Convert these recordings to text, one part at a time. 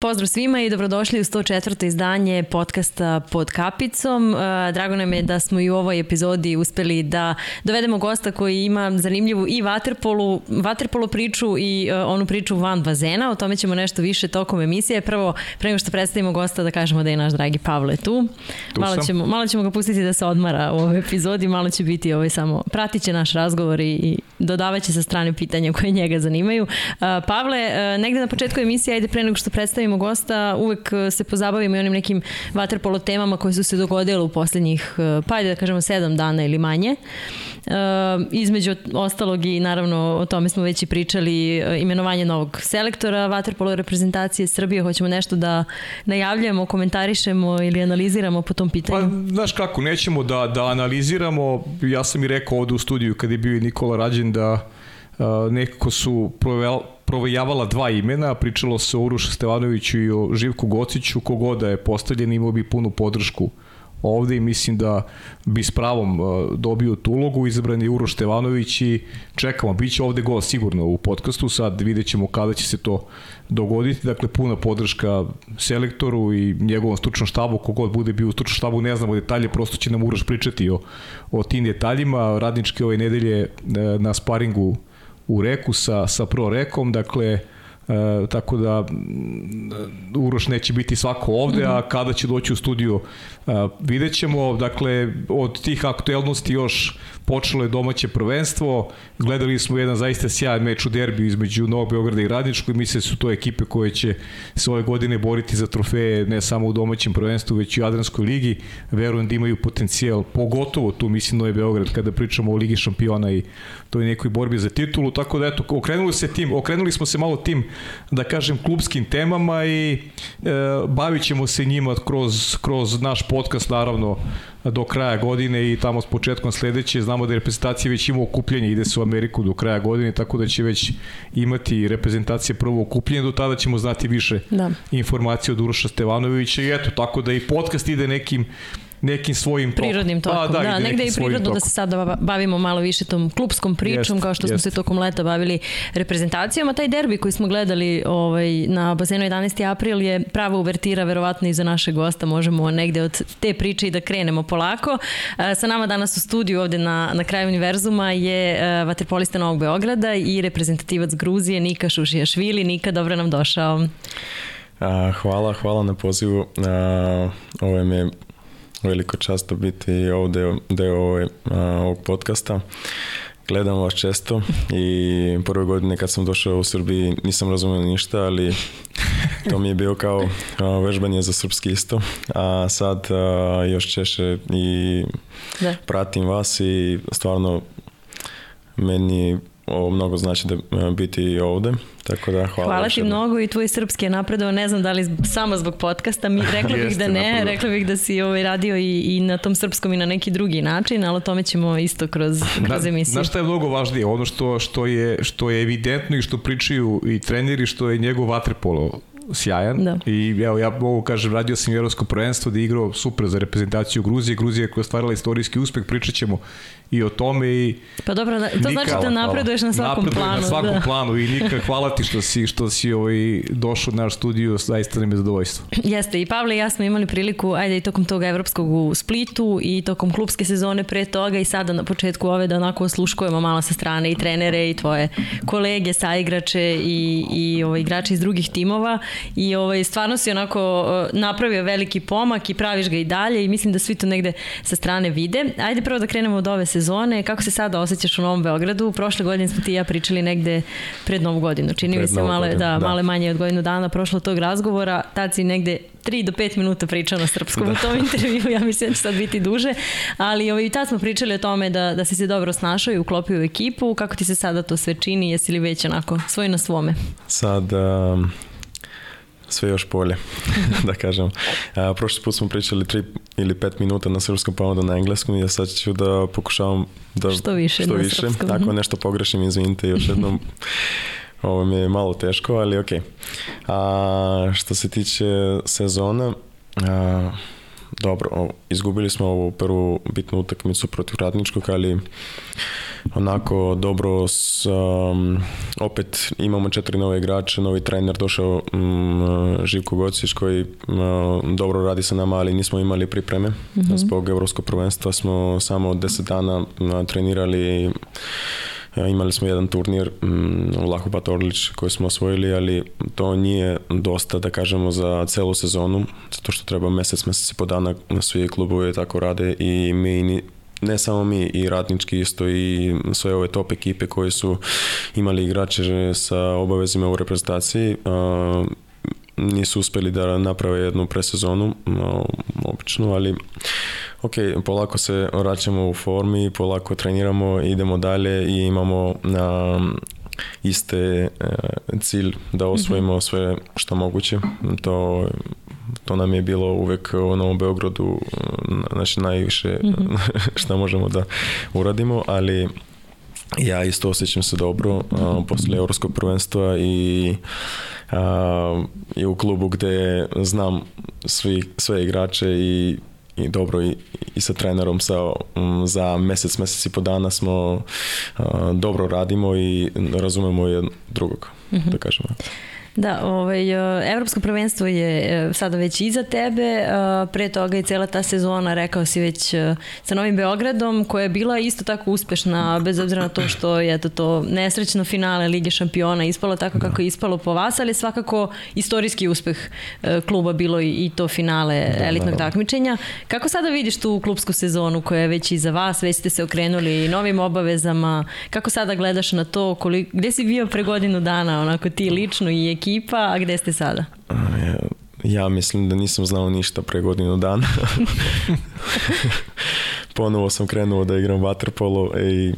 Pozdrav svima i dobrodošli u 104. izdanje podcasta Pod kapicom. E, drago nam je da smo i u ovoj epizodi uspeli da dovedemo gosta koji ima zanimljivu i vaterpolu, vaterpolo priču i e, onu priču van bazena. O tome ćemo nešto više tokom emisije. Prvo, pre nego što predstavimo gosta, da kažemo da je naš dragi Pavle tu. tu malo, ćemo, malo ćemo ga pustiti da se odmara u ovoj epizodi, malo će biti ovaj samo, pratit će naš razgovor i, i dodavat će sa strane pitanja koje njega zanimaju. Uh, Pavle, negde na početku emisije, ajde pre nego što predstavimo gosta, uvek se pozabavimo i onim nekim vaterpolo temama koje su se dogodile u poslednjih, uh, pa da kažemo, sedam dana ili manje. Uh, između ostalog i naravno o tome smo već i pričali imenovanje novog selektora vaterpolo reprezentacije Srbije. Hoćemo nešto da najavljujemo, komentarišemo ili analiziramo po tom pitanju? Pa, znaš kako, nećemo da, da analiziramo. Ja sam i rekao ovde u studiju kad je bio i Nikola Rađen da uh, nekako su provejavala dva imena, pričalo se o Urušu Stevanoviću i o Živku Gociću, kogoda je postavljen imao bi punu podršku ovde i mislim da bi s pravom dobio tu ulogu, izabran je Uroš Stevanović i čekamo, bit će ovde gol sigurno u podcastu, sad vidjet ćemo kada će se to dogoditi, dakle puna podrška selektoru i njegovom stručnom štabu, kogod bude bio u stručnom štabu, ne znamo detalje, prosto će nam Uroš pričati o, o tim detaljima, radničke ove nedelje e, na sparingu u reku sa, sa pro rekom, dakle E, tako da Uroš neće biti svako ovde, a mhm. kada će doći u studiju vidjet ćemo. Dakle, od tih aktuelnosti još počelo je domaće prvenstvo. Gledali smo jedan zaista sjajan meč u derbiju između Novog Beograda i Radničkog i misle da su to ekipe koje će se ove godine boriti za trofeje ne samo u domaćem prvenstvu, već i u Adranskoj ligi. Verujem da imaju potencijal, pogotovo tu mislim Novi Beograd kada pričamo o Ligi šampiona i toj nekoj borbi za titulu, tako da eto, okrenuli se tim, okrenuli smo se malo tim, da kažem, klubskim temama i e, bavit ćemo se njima kroz, kroz naš podcast, naravno, do kraja godine i tamo s početkom sledeće znamo da je reprezentacija već ima okupljenje, ide se u Ameriku do kraja godine, tako da će već imati reprezentacija prvo okupljenje, do tada ćemo znati više da. informacije od Uroša Stevanovića i eto, tako da i podcast ide nekim nekim svojim tokom. Prirodnim pa, tokom, pa, da, da negde je i prirodno tokom. da se sada bavimo malo više tom klubskom pričom, jest, kao što jest. smo se tokom leta bavili reprezentacijama. Taj derbi koji smo gledali ovaj, na bazenu 11. april je prava uvertira verovatno i za naše gosta. Možemo negde od te priče i da krenemo polako. Sa nama danas u studiju ovde na, na kraju univerzuma je vaterpolista Novog Beograda i reprezentativac Gruzije Nika Šušijašvili. Nika, dobro nam došao. hvala, hvala na pozivu. ovo je me veliko často biti ovde deo ove, a, ovog podcasta. Gledam vas često i prve godine kad sam došao u Srbiji nisam razumio ništa, ali to mi je bio kao a, vežbanje za srpski isto. A sad a, još češe i da. pratim vas i stvarno meni ovo mnogo znači da e, biti ovde, tako da hvala. Hvala ti mnogo i tvoj srpski je napredao, ne znam da li samo zbog podcasta, mi rekla bih da ne, napredao. rekla bih da si ovaj radio i, i na tom srpskom i na neki drugi način, ali o tome ćemo isto kroz, kroz emisiju. Znaš šta je mnogo važnije? Ono što, što, je, što je evidentno i što pričaju i treneri, što je njegov vaterpolo sjajan da. i evo ja mogu kažem radio sam evropsko prvenstvo da igrao super za reprezentaciju Gruzije, Gruzija koja je stvarala istorijski uspeh, pričat ćemo i o tome i Pa dobro, da, to Nika, znači da napreduješ na svakom napreduje planu. na svakom da. planu i Nika, hvala ti što si, što si ovaj, došao u naš studiju, zaista nam je zadovoljstvo. Jeste, i Pavle i ja smo imali priliku, ajde i tokom toga evropskog u Splitu i tokom klubske sezone pre toga i sada na početku ove da onako osluškujemo malo sa strane i trenere i tvoje kolege, saigrače i, i ovaj, igrače iz drugih timova i ovaj, stvarno si onako napravio veliki pomak i praviš ga i dalje i mislim da svi to negde sa strane vide. Ajde prvo da krenemo od ove sezone. Kako se sada osjećaš u Novom Beogradu? Prošle godine smo ti i ja pričali negde pred Novu godinu. Čini mi se male, da, da. male manje od godinu dana prošlo tog razgovora. Tad si negde 3 do 5 minuta pričao na srpskom da. u tom intervju, ja mislim da će sad biti duže, ali ovaj, i tad smo pričali o tome da, da si se dobro snašao i uklopio u ekipu, kako ti se sada to sve čini, jesi li već onako svoj na svome? Sad, um, sve još bolje, da kažem. A, prošli put smo pričali 3 ili 5 minuta na srpskom pa onda na engleskom i ja sad ću da pokušavam da što više, što više. Srpskom. Ako nešto pogrešim, izvinite još jednom. Ovo mi je malo teško, ali ok. A, što se tiče sezona, a, dobro, izgubili smo ovu prvu bitnu utakmicu protiv Radničkog, ali onako dobro s, um, opet imamo četiri nove igrače, novi trener došao um, Živko Gocić koji um, dobro radi sa nama, ali nismo imali pripreme. Mm -hmm. Zbog Evropskog prvenstva smo samo 10 dana uh, trenirali Imali smo jedan turnir mm, u Lahu Batorlić koji smo osvojili, ali to nije dosta da kažemo za celu sezonu, zato što treba mesec, mesec i po dana svi klubovi tako rade i mi ne samo mi i radnički isto i sve ove top ekipe koje su imali igrače sa obavezima u reprezentaciji nisu uspeli da naprave jednu presezonu obično, ali ok, polako se vraćamo u formi, polako treniramo, idemo dalje i imamo um, iste uh, cilj da osvojimo mm -hmm. sve što moguće. To to nam je bilo uvek u Novom Beogradu znači najviše mm -hmm. što možemo da uradimo, ali ja isto osjećam se dobro a, posle evropskog prvenstva i a, i u klubu gde znam svi, sve igrače i i dobro i, i sa trenerom sa, um, za mesec, mesec i po dana smo uh, dobro radimo i razumemo jednog drugog, mm -hmm. da kažemo. Da, ovaj, e, evropsko prvenstvo je e, sada već iza tebe, e, pre toga je cela ta sezona, rekao si već sa Novim Beogradom, koja je bila isto tako uspešna, bez obzira na to što je to, to nesrećno finale Lige šampiona ispalo tako kako je ispalo po vas, ali svakako istorijski uspeh kluba bilo i, i to finale da, elitnog da, da. takmičenja. Kako sada vidiš tu klubsku sezonu koja je već iza vas, već ste se okrenuli novim obavezama, kako sada gledaš na to, koliko, gde si bio pre godinu dana, onako ti lično i ekip ekipa, a gde ste sada? Ja mislim da nisam znao ništa pre godinu dana. Ponovo sam krenuo da igram vaterpolo i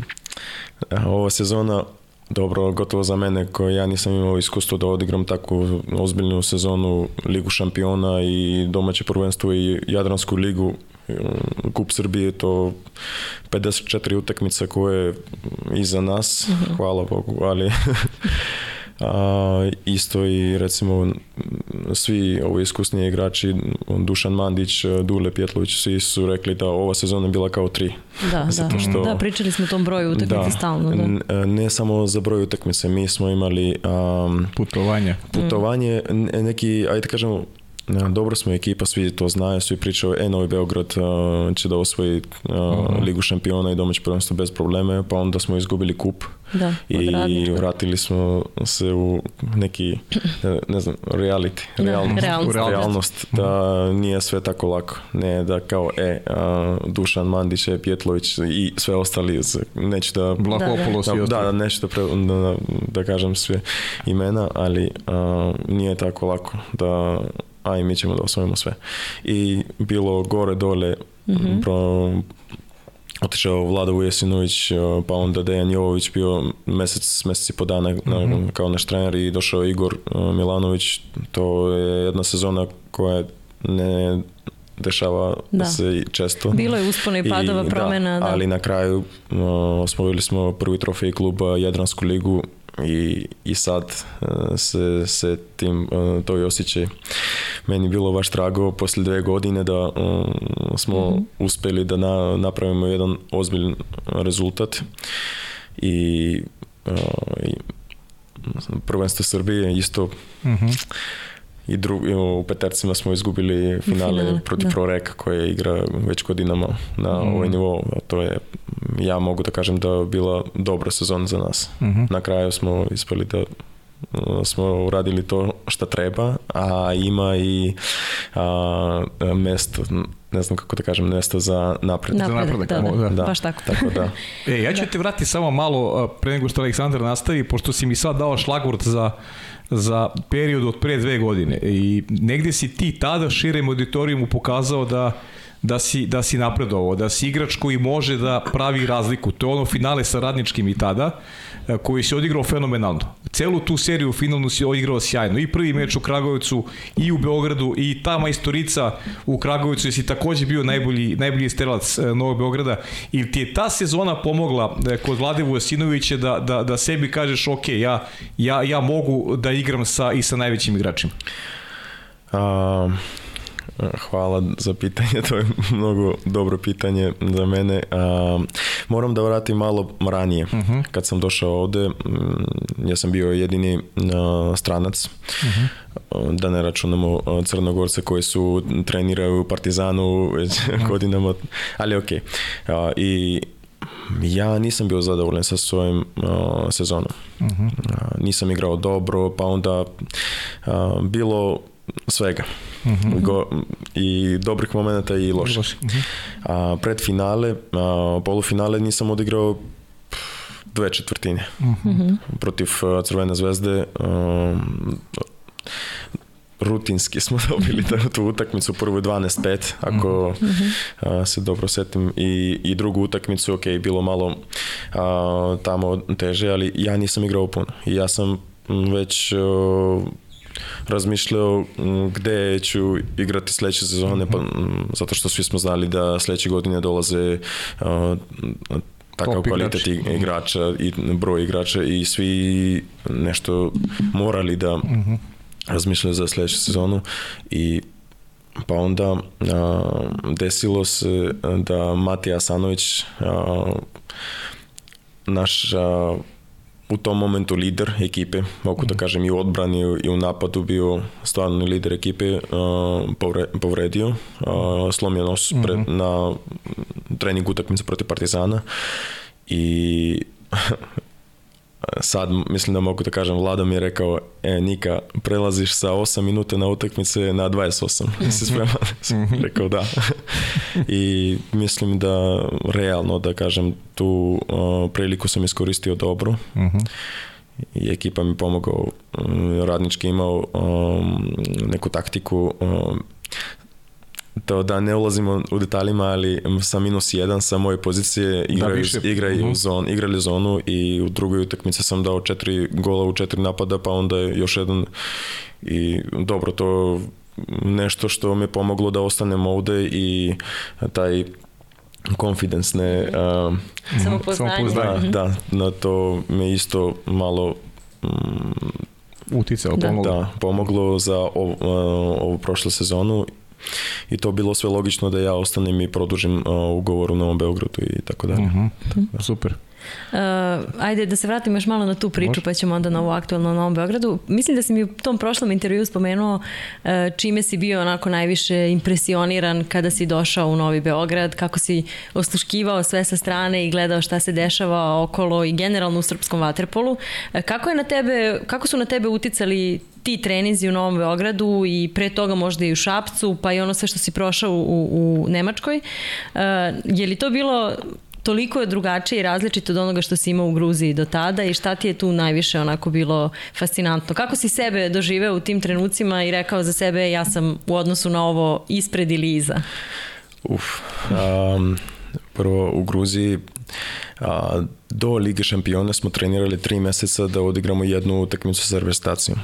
ova sezona dobro, gotovo za mene koji ja nisam imao iskustvo da odigram takvu ozbiljnu sezonu Ligu šampiona i domaće prvenstvo i Jadransku ligu Kup Srbije to 54 utakmice koje je iza nas, uh mhm. -huh. hvala Bogu, ali A, isto i recimo svi ovi iskusni igrači, Dušan Mandić, Dule Pjetlović, svi su rekli da ova sezona je bila kao tri. Da, da. Što, da, pričali smo o tom broju utakmice da, stalno. Da. Ne samo za broj utakmice, mi smo imali um, putovanje. Putovanje, mm. neki, ajde da kažemo, dobro smo ekipa, svi to znaju, svi pričaju, e, Novi Beograd uh, će da osvoji uh, uh-huh. Ligu šampiona i domaće prvenstvo bez probleme, pa onda smo izgubili kup da, i vratili smo se u neki, ne znam, reality, da, realnost, realnost, realnost da nije sve tako lako, ne da kao, e, uh, Dušan Mandić, e, Pjetlović i sve ostali, neću da... Vlahopolos da, da, da, da, neću da, pre, da, da kažem sve imena, ali uh, nije tako lako da a i mi ćemo da osvojimo sve. I bilo gore dole, mm -hmm. pro, otišao Vlada Ujesinović, pa onda Dejan Jovović bio mesec, mesec i po dana mm -hmm. kao naš trener i došao Igor Milanović. To je jedna sezona koja ne dešava da. se često. Bilo je uspona i padova I, promena. Da, da. Ali na kraju uh, osvojili smo prvi trofej kluba Jadransku ligu i, i sad uh, se, se tim to i osjećaj meni bilo baš drago posle dve godine da uh, smo mm -hmm. uspeli da na, napravimo jedan ozbiljan rezultat i, uh, i prvenstvo Srbije isto mm -hmm i drug, u petercima smo izgubili finale, finale protiv da. Proreka koja igra već godinama na mm. ovaj nivo. A to je, ja mogu da kažem da je bila dobra sezona za nas. Mm -hmm. Na kraju smo ispali da smo uradili to što treba, a ima i a, mesto, ne znam kako da kažem, mesto za napred. Napredak, za napredak, da, da, da, baš tako. tako da. E, ja ću da. te vratiti samo malo pre nego što Aleksandar nastavi, pošto si mi sad dao šlagvort za za period od pre dve godine i negde si ti tada širem auditorijumu pokazao da da si, da si napredovao, da si igrač koji može da pravi razliku. To je ono finale sa radničkim i tada, e, koji se odigrao fenomenalno. Celu tu seriju finalnu si odigrao sjajno. I prvi meč u Kragujevcu, i u Beogradu, i ta majstorica u Kragujevcu, si takođe bio najbolji, najbolji strelac e, Novog Beograda. Ili ti je ta sezona pomogla e, kod Vlade Vujasinovića da, da, da sebi kažeš, ok, ja, ja, ja mogu da igram sa, i sa najvećim igračima? Um Hvala za pitanje, to je mnogo dobro pitanje za mene. Moram da vratim malo ranije. Uh -huh. Kad sam došao ovde, ja sam bio jedini stranac. Uh -huh. Da ne računamo Crnogorce koji su treniraju u Partizanu već uh -huh. godinama, ali. Okay. I ja nisam bio zadovoljan sa svojim sezonom. Uh -huh. uh, nisam igrao dobro, pa onda bilo svega. Mhm. -huh. Go, I dobrih momenta i loših. Uh -huh. A, pred finale, a, polufinale nisam odigrao dve četvrtine. Mhm. -huh. Protiv a, Crvene zvezde a, rutinski smo dobili da tu utakmicu, prvu 12-5, ako mm -hmm. a, se dobro setim, i, i drugu utakmicu, ok, bilo malo a, tamo teže, ali ja nisam igrao puno. I ja sam već a, razmišljao gde ću igrati sledeće sezone, pa, zato što svi smo znali da sledeće godine dolaze a, takav Top kvalitet igrač. igrača i broj igrača i svi nešto morali da uh -huh razmišljali za sledeću sezonu i pa onda a, desilo se da Matija Asanović a, naš a, u tom momentu lider ekipe, mogu da mhm. kažem i u odbrani i u napadu bio stvarno lider ekipe, uh, povre, povredio, uh, slomio nos pre, mm -hmm. na trening utakmice protiv Partizana i sad mislim da mogu da kažem, Vlada mi je rekao, e, Nika, prelaziš sa 8 minuta na utakmice na 28. Si spreman? Rekao da. I mislim da realno, da kažem, tu uh, priliku sam iskoristio dobro. Mhm. I ekipa mi pomogao, radnički imao um, neku taktiku, um, to da ne ulazimo u detaljima, ali sa minus jedan sa moje pozicije igraju, da, igra uh -huh. u zon, igrali zonu i u drugoj utakmici sam dao četiri gola u četiri napada, pa onda još jedan i dobro, to nešto što mi je pomoglo da ostanem ovde i taj confidence ne uh, samopouzdanje da, da, na to me isto malo um, uticao, pomoglo. Da, pomoglo za ovu, uh, ovu prošlu sezonu i to bilo sve logično da ja ostanem i produžim uh, ugovor u Novom Beogradu i tako dalje. Uh -huh. Da, super. Uh, ajde da se vratimo još malo na tu priču Može. pa ćemo onda na ovu aktualnu Novom Beogradu. Mislim da si mi u tom prošlom intervju spomenuo uh, čime si bio onako najviše impresioniran kada si došao u Novi Beograd, kako si osluškivao sve sa strane i gledao šta se dešava okolo i generalno u srpskom vaterpolu. Uh, kako, je na tebe, kako su na tebe uticali ti trenizi u Novom Beogradu i pre toga možda i u Šapcu, pa i ono sve što si prošao u, u Nemačkoj. Uh, je li to bilo toliko je drugačije i različito od onoga što si imao u Gruziji do tada i šta ti je tu najviše onako bilo fascinantno? Kako si sebe doživeo u tim trenucima i rekao za sebe ja sam u odnosu na ovo ispred ili iza? Uf, um, prvo u Gruziji a, do Lige šampiona smo trenirali tri meseca da odigramo jednu utakmicu sa reprezentacijom.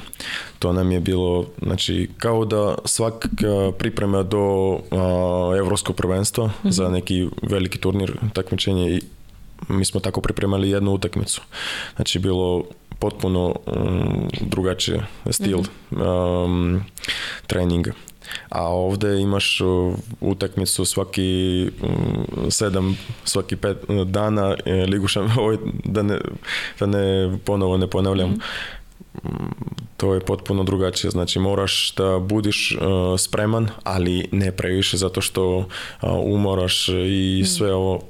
To nam je bilo, znači, kao da svak priprema do a, evropskog prvenstva mm -hmm. za neki veliki turnir takmičenje i mi smo tako pripremali jednu utakmicu. Znači, bilo potpuno um, drugačije stil mm -hmm. um, treninga a ovde imaš utakmicu svaki sedam, svaki pet dana e, ligu šam, ovaj, da ne, da ne ponovo ne ponavljam, mm to je potpuno drugačije. Znači moraš da budiš uh, spreman, ali ne previše zato što uh, umoraš i mhm. sve ovo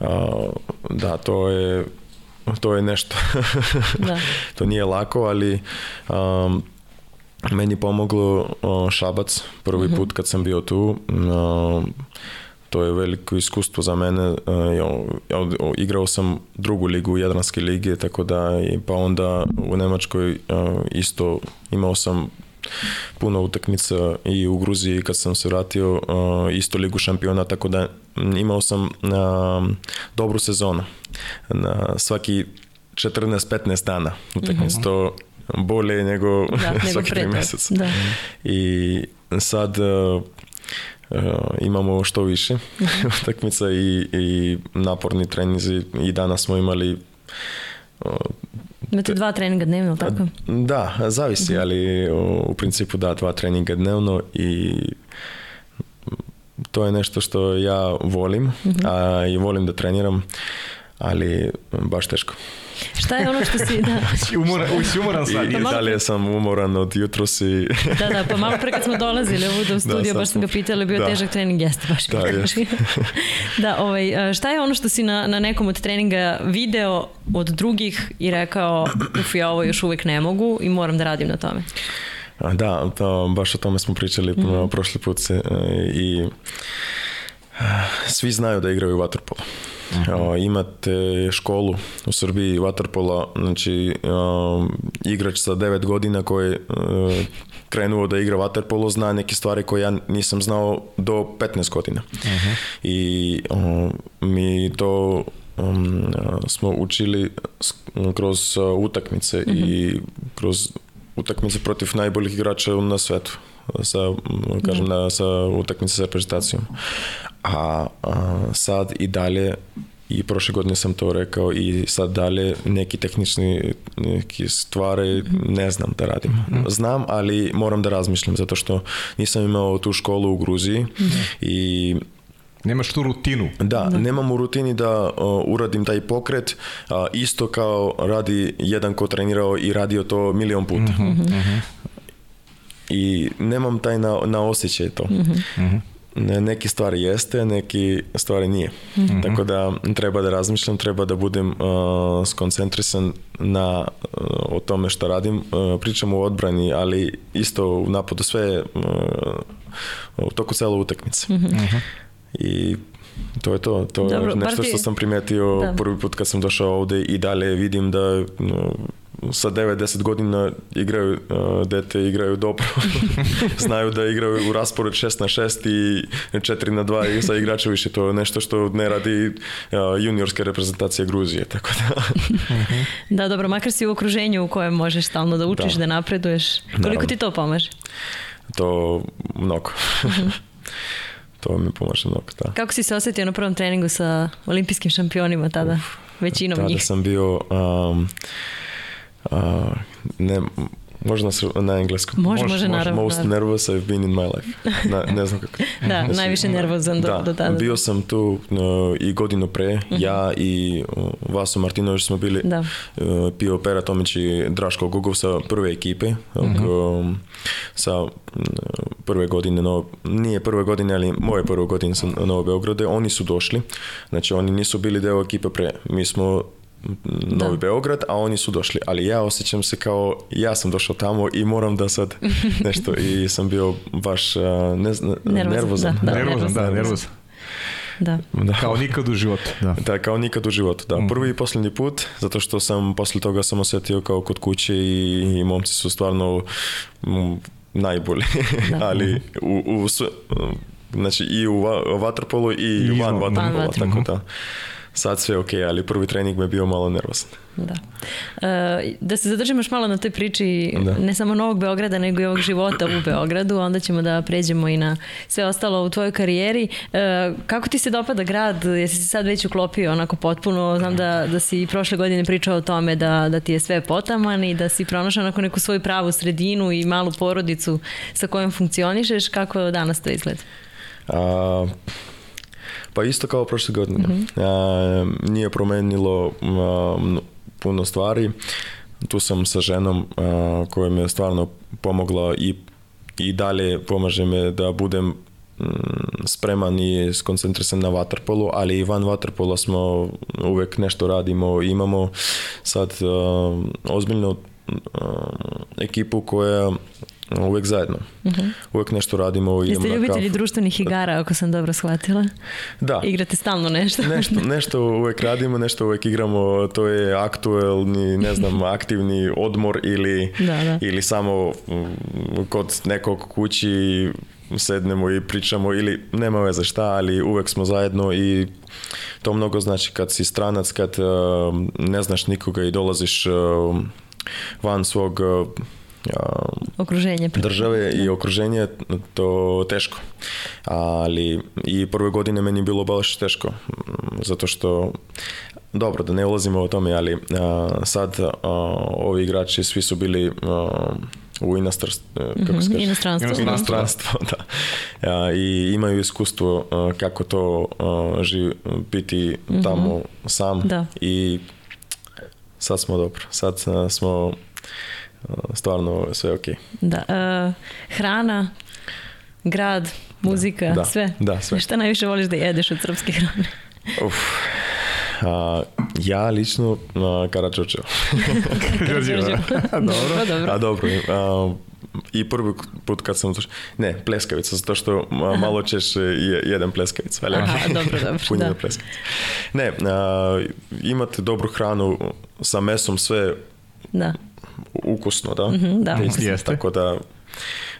uh, da to je to je nešto. da. to nije lako, ali um, meni pomoglo Šabac prvi mm -hmm. put kad sam bio tu. O, to je veliko iskustvo za mene. Ja, ja igrao sam drugu ligu Jadranske lige, tako da pa onda u Nemačkoj isto imao sam puno utakmica i u Gruziji kad sam se vratio isto ligu šampiona, tako da imao sam dobru sezonu. Na svaki 14-15 dana utakmica. Mm -hmm. To bolje nego, da, svaki tri mesec. Da. I sad uh, uh, imamo što više mhm. utakmica i, i naporni trenizi i danas smo imali uh, Imate dva treninga dnevno, tako? Da, zavisi, mhm. ali u, u principu da, dva treninga dnevno i to je nešto što ja volim a, i volim da treniram, ali baš teško. Šta je ono što si... Da, Umora, si umoran sad. I, i malo- dalje sam umoran od jutros i da, da, pa malo pre kad smo dolazili ovdje u studio, sad baš sam ga pitala, bio da. težak trening, jeste baš. Da, jeste. da, ovaj, šta je ono što si na, na nekom od treninga video od drugih i rekao, uf, ja ovo još uvijek ne mogu i moram da radim na tome? Da, to, baš o tome smo pričali mm prošli put se, e, i svi znaju da igraju vaterpolo. A, Imate školu u Srbiji vaterpola, znači igrač sa 9 godina koji je e, krenuo da igra vaterpolo zna neke stvari koje ja nisam znao do 15 godina. I a, mi to um, smo učili kroz a, utakmice i kroz utakmice protiv najboljih igrača na svetu sa, m, kažem, na, sa utakmice sa reprezentacijom. A, a sad i dalje i prošle godine sam to rekao i sad dalje neki tehnični neki stvari ne znam da radim. Znam, ali moram da razmišljam zato što nisam imao tu školu u Gruziji i Nemaš tu rutinu. da, nemam u rutini da uh, uradim taj pokret uh, isto kao radi jedan ko trenirao i radio to milion puta. I nemam taj na, na osjećaj to. Ne, neki stvari jeste, neki stvari nije. Tako da treba da razmišljam, treba da budem uh, skoncentrisan na uh, o tome što radim. Uh, pričam u odbrani, ali isto u napadu sve uh, u toku cele utakmice. I to je to. To Dobro, je bar nešto što sam primetio Da. prvi put kad sam došao ovde i dalje vidim da no, sa 9-10 godina igraju, uh, dete igraju dobro. Znaju da igraju u raspored 6 na 6 i 4 na 2 i sa igrača više. To je nešto što ne radi uh, juniorske reprezentacije Gruzije. Tako da, Da, dobro, makar si u okruženju u kojem možeš stalno da učiš, da, Da. napreduješ. Koliko Naravno. ti to pomaže? to mnogo. to mi pomaže mnogo, da. Kako si se osjetio na prvom treningu sa olimpijskim šampionima tada? Većinom Tada njih. sam bio um, uh, ne, možda na, na engleskom. Može, može, naravno, Most naravno. nervous I've been in my life. Na, ne znam kako. Da, Mislim, najviše nervozan do, da, do tada. bio sam tu uh, i godinu pre, ja i uh, Vaso Martinović smo bili Da. uh, Pio Pera Tomić i Draško Gugov sa prve ekipe um, sa um, prve godine no, nije prve godine ali moje prve godine sa Novo Beograde oni su došli znači oni nisu bili deo ekipe pre mi smo m, Novi Beograd, a oni su došli. Ali ja osjećam se kao ja sam došao tamo i moram da sad nešto i sam bio baš uh, ne, znam, Nervozan, nervozan. da, nervozan, da, nervozan. nervozan. Da. Da. Kao nikad u životu. Da. Da, kao nikad u životu, da. Prvi i posljednji put, zato što sam posle toga sam osjetio kao kod kuće i, i momci su stvarno mm, najbolji, ali u, u, sve- znači i u va- vaterpolu i, I van vaterpola. tako da sad sve ok, ali prvi trening me bio malo nervozan. Da. E, da se zadržimo još malo na toj priči Da. ne samo Novog Beograda, nego i ovog života u Beogradu, onda ćemo da pređemo i na sve ostalo u tvojoj karijeri. E, kako ti se dopada grad? Jesi se sad već uklopio onako potpuno? Znam da, da si prošle godine pričao o tome da, da ti je sve potaman i da si pronašao onako neku svoju pravu sredinu i malu porodicu sa kojom funkcionišeš. Kako danas to izgleda? A, pa isto kao prošle godine. A, nije promenilo mno- puno stvari. Tu sam sa ženom a, koja me stvarno pomogla i, i dalje pomaže me da budem mm, spreman i skoncentrisan na vaterpolu, ali i van vaterpola smo uvek nešto radimo, imamo sad a, ozbiljnu a, ekipu koja uvek zajedno. Uvek nešto radimo. idemo Jeste ljubitelji kafu. društvenih igara, ako sam dobro shvatila? Da. Igrate stalno nešto? Nešto, nešto uvek radimo, nešto uvek igramo, to je aktuelni, ne znam, aktivni odmor ili, Da, da. ili samo mm, kod nekog kući sednemo i pričamo ili nema veze šta, ali uvek smo zajedno i to mnogo znači kad si stranac, kad uh, ne znaš nikoga i dolaziš uh, van svog uh, Okruženje. države i okruženje to teško. Ali i prve godine meni je bilo baš teško mm, zato što dobro da ne ulazimo o tome, ali a, sad a, ovi igrači svi su bili a, u inostranstvu, kako se Mhm, kaže? Inostranstvo. Inostranstvo. inostranstvo, da. A, I imaju iskustvo kako to živi, biti tamo sam Da. i sad smo dobro. Sad smo stvarno sve ok. Da. E, hrana, grad, muzika, Da, sve. da, sve. Šta najviše voliš da jedeš od srpske hrane? Uf. A, ja lično a, Karadžođevo. Đorđevo. dobro. dobro. A dobro, a, i prvi put kad sam došao, ne, pleskavica, zato što malo češće je, jedem pleskavicu. Ali, Aha, okej. dobro, dobro, Punjena da. pleskavica. Ne, a, imate dobru hranu sa mesom, sve Da. Ukusno, da? Mhm, da. Isto, Jeste. Tako da,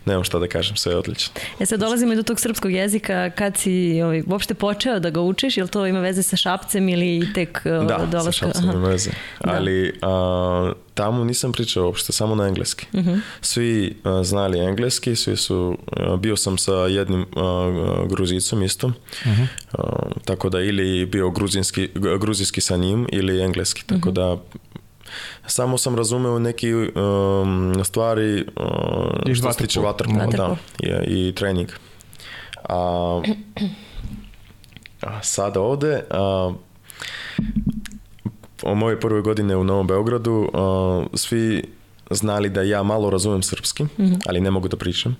nemam šta da kažem, sve je odlično. E sad dolazimo i do tog srpskog jezika, kad si ovaj, uopšte počeo da ga učiš, jel to ima veze sa šapcem ili tek uh, Da, sa dolaska? šapcem Aha. ima veze. Da. Ali a, tamo nisam pričao uopšte, samo na engleski. Mhm. Svi a, znali engleski, svi su, a, bio sam sa jednim a, a, gruzicom isto, Mhm. A, tako da ili bio gruzinski, gruzijski sa njim ili engleski, Mhm. tako da samo sam razumeo neki um, stvari uh, Iz što se tiče vaterpola. da, i, i trening. A, a sada ovde, a, o moje prve godine u Novom Beogradu a, svi znali da ja malo razumem srpski, ali ne mogu da pričam.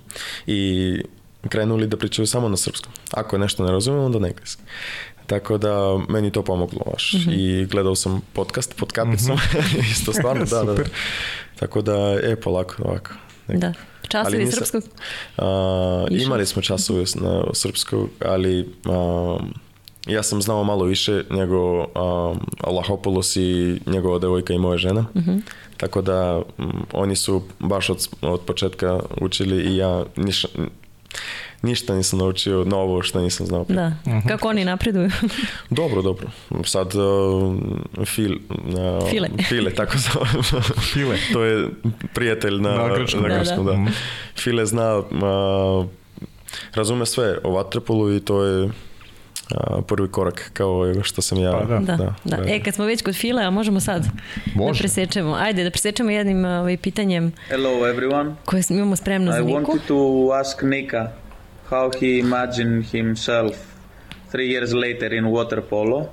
I krenuli da pričaju samo na srpskom. Ako nešto ne razumem, onda na engleski. Tako da meni to pomoglo baš. I gledao sam podcast pod kapicom. Isto stvarno, da, da, da. Tako da, e, polako, ovako. nekako. Da. Časovi Ali nisam- srpskog? A, imali smo časove na srpsku, ali a, ja sam znao malo više nego a, Allahopoulos i njegova devojka i moja žena. Mhm. Tako da m, oni su baš od, od početka učili i ja niša, ništa nisam naučio novo što nisam znao. prije. Da. Mhm. Kako oni napreduju? Dobro, dobro. Sad uh, fil, uh, File. File, tako zove. File. to je prijatelj na, Na na grčkom. Da, da. da. Mhm. File zna, uh, razume sve o vaterpolu i to je uh, prvi korak kao što sam ja. Pa da. Da, da. E, kad smo već kod file, a možemo sad da Može. presečemo. Ajde, da presečemo jednim ovaj, pitanjem Hello everyone. koje smo- imamo spremno I za Niku. wanted to ask Nika how he imagined himself three years later in water polo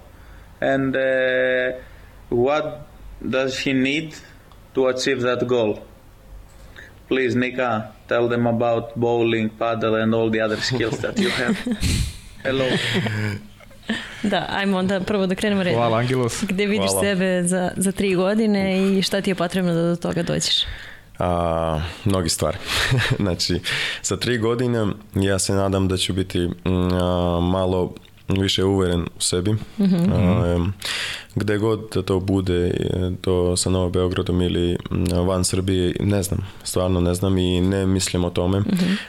and uh, what does he need to achieve that goal. Please, Nika, tell them about bowling, paddle, and all the other skills that you have. Hello. Da, ajmo onda prvo da krenemo redom. Hvala, Angelos. Gde vidiš Hvala. sebe za, za tri godine i šta ti je potrebno da do toga dođeš? A, mnogi stvari. znači, za tri godine ja se nadam da ću biti mm, a, malo više uveren u sebi. A, em, gde god da to bude, e, to sa Novom Beogradom ili mm, van Srbije, ne znam, stvarno ne znam i ne mislim o tome,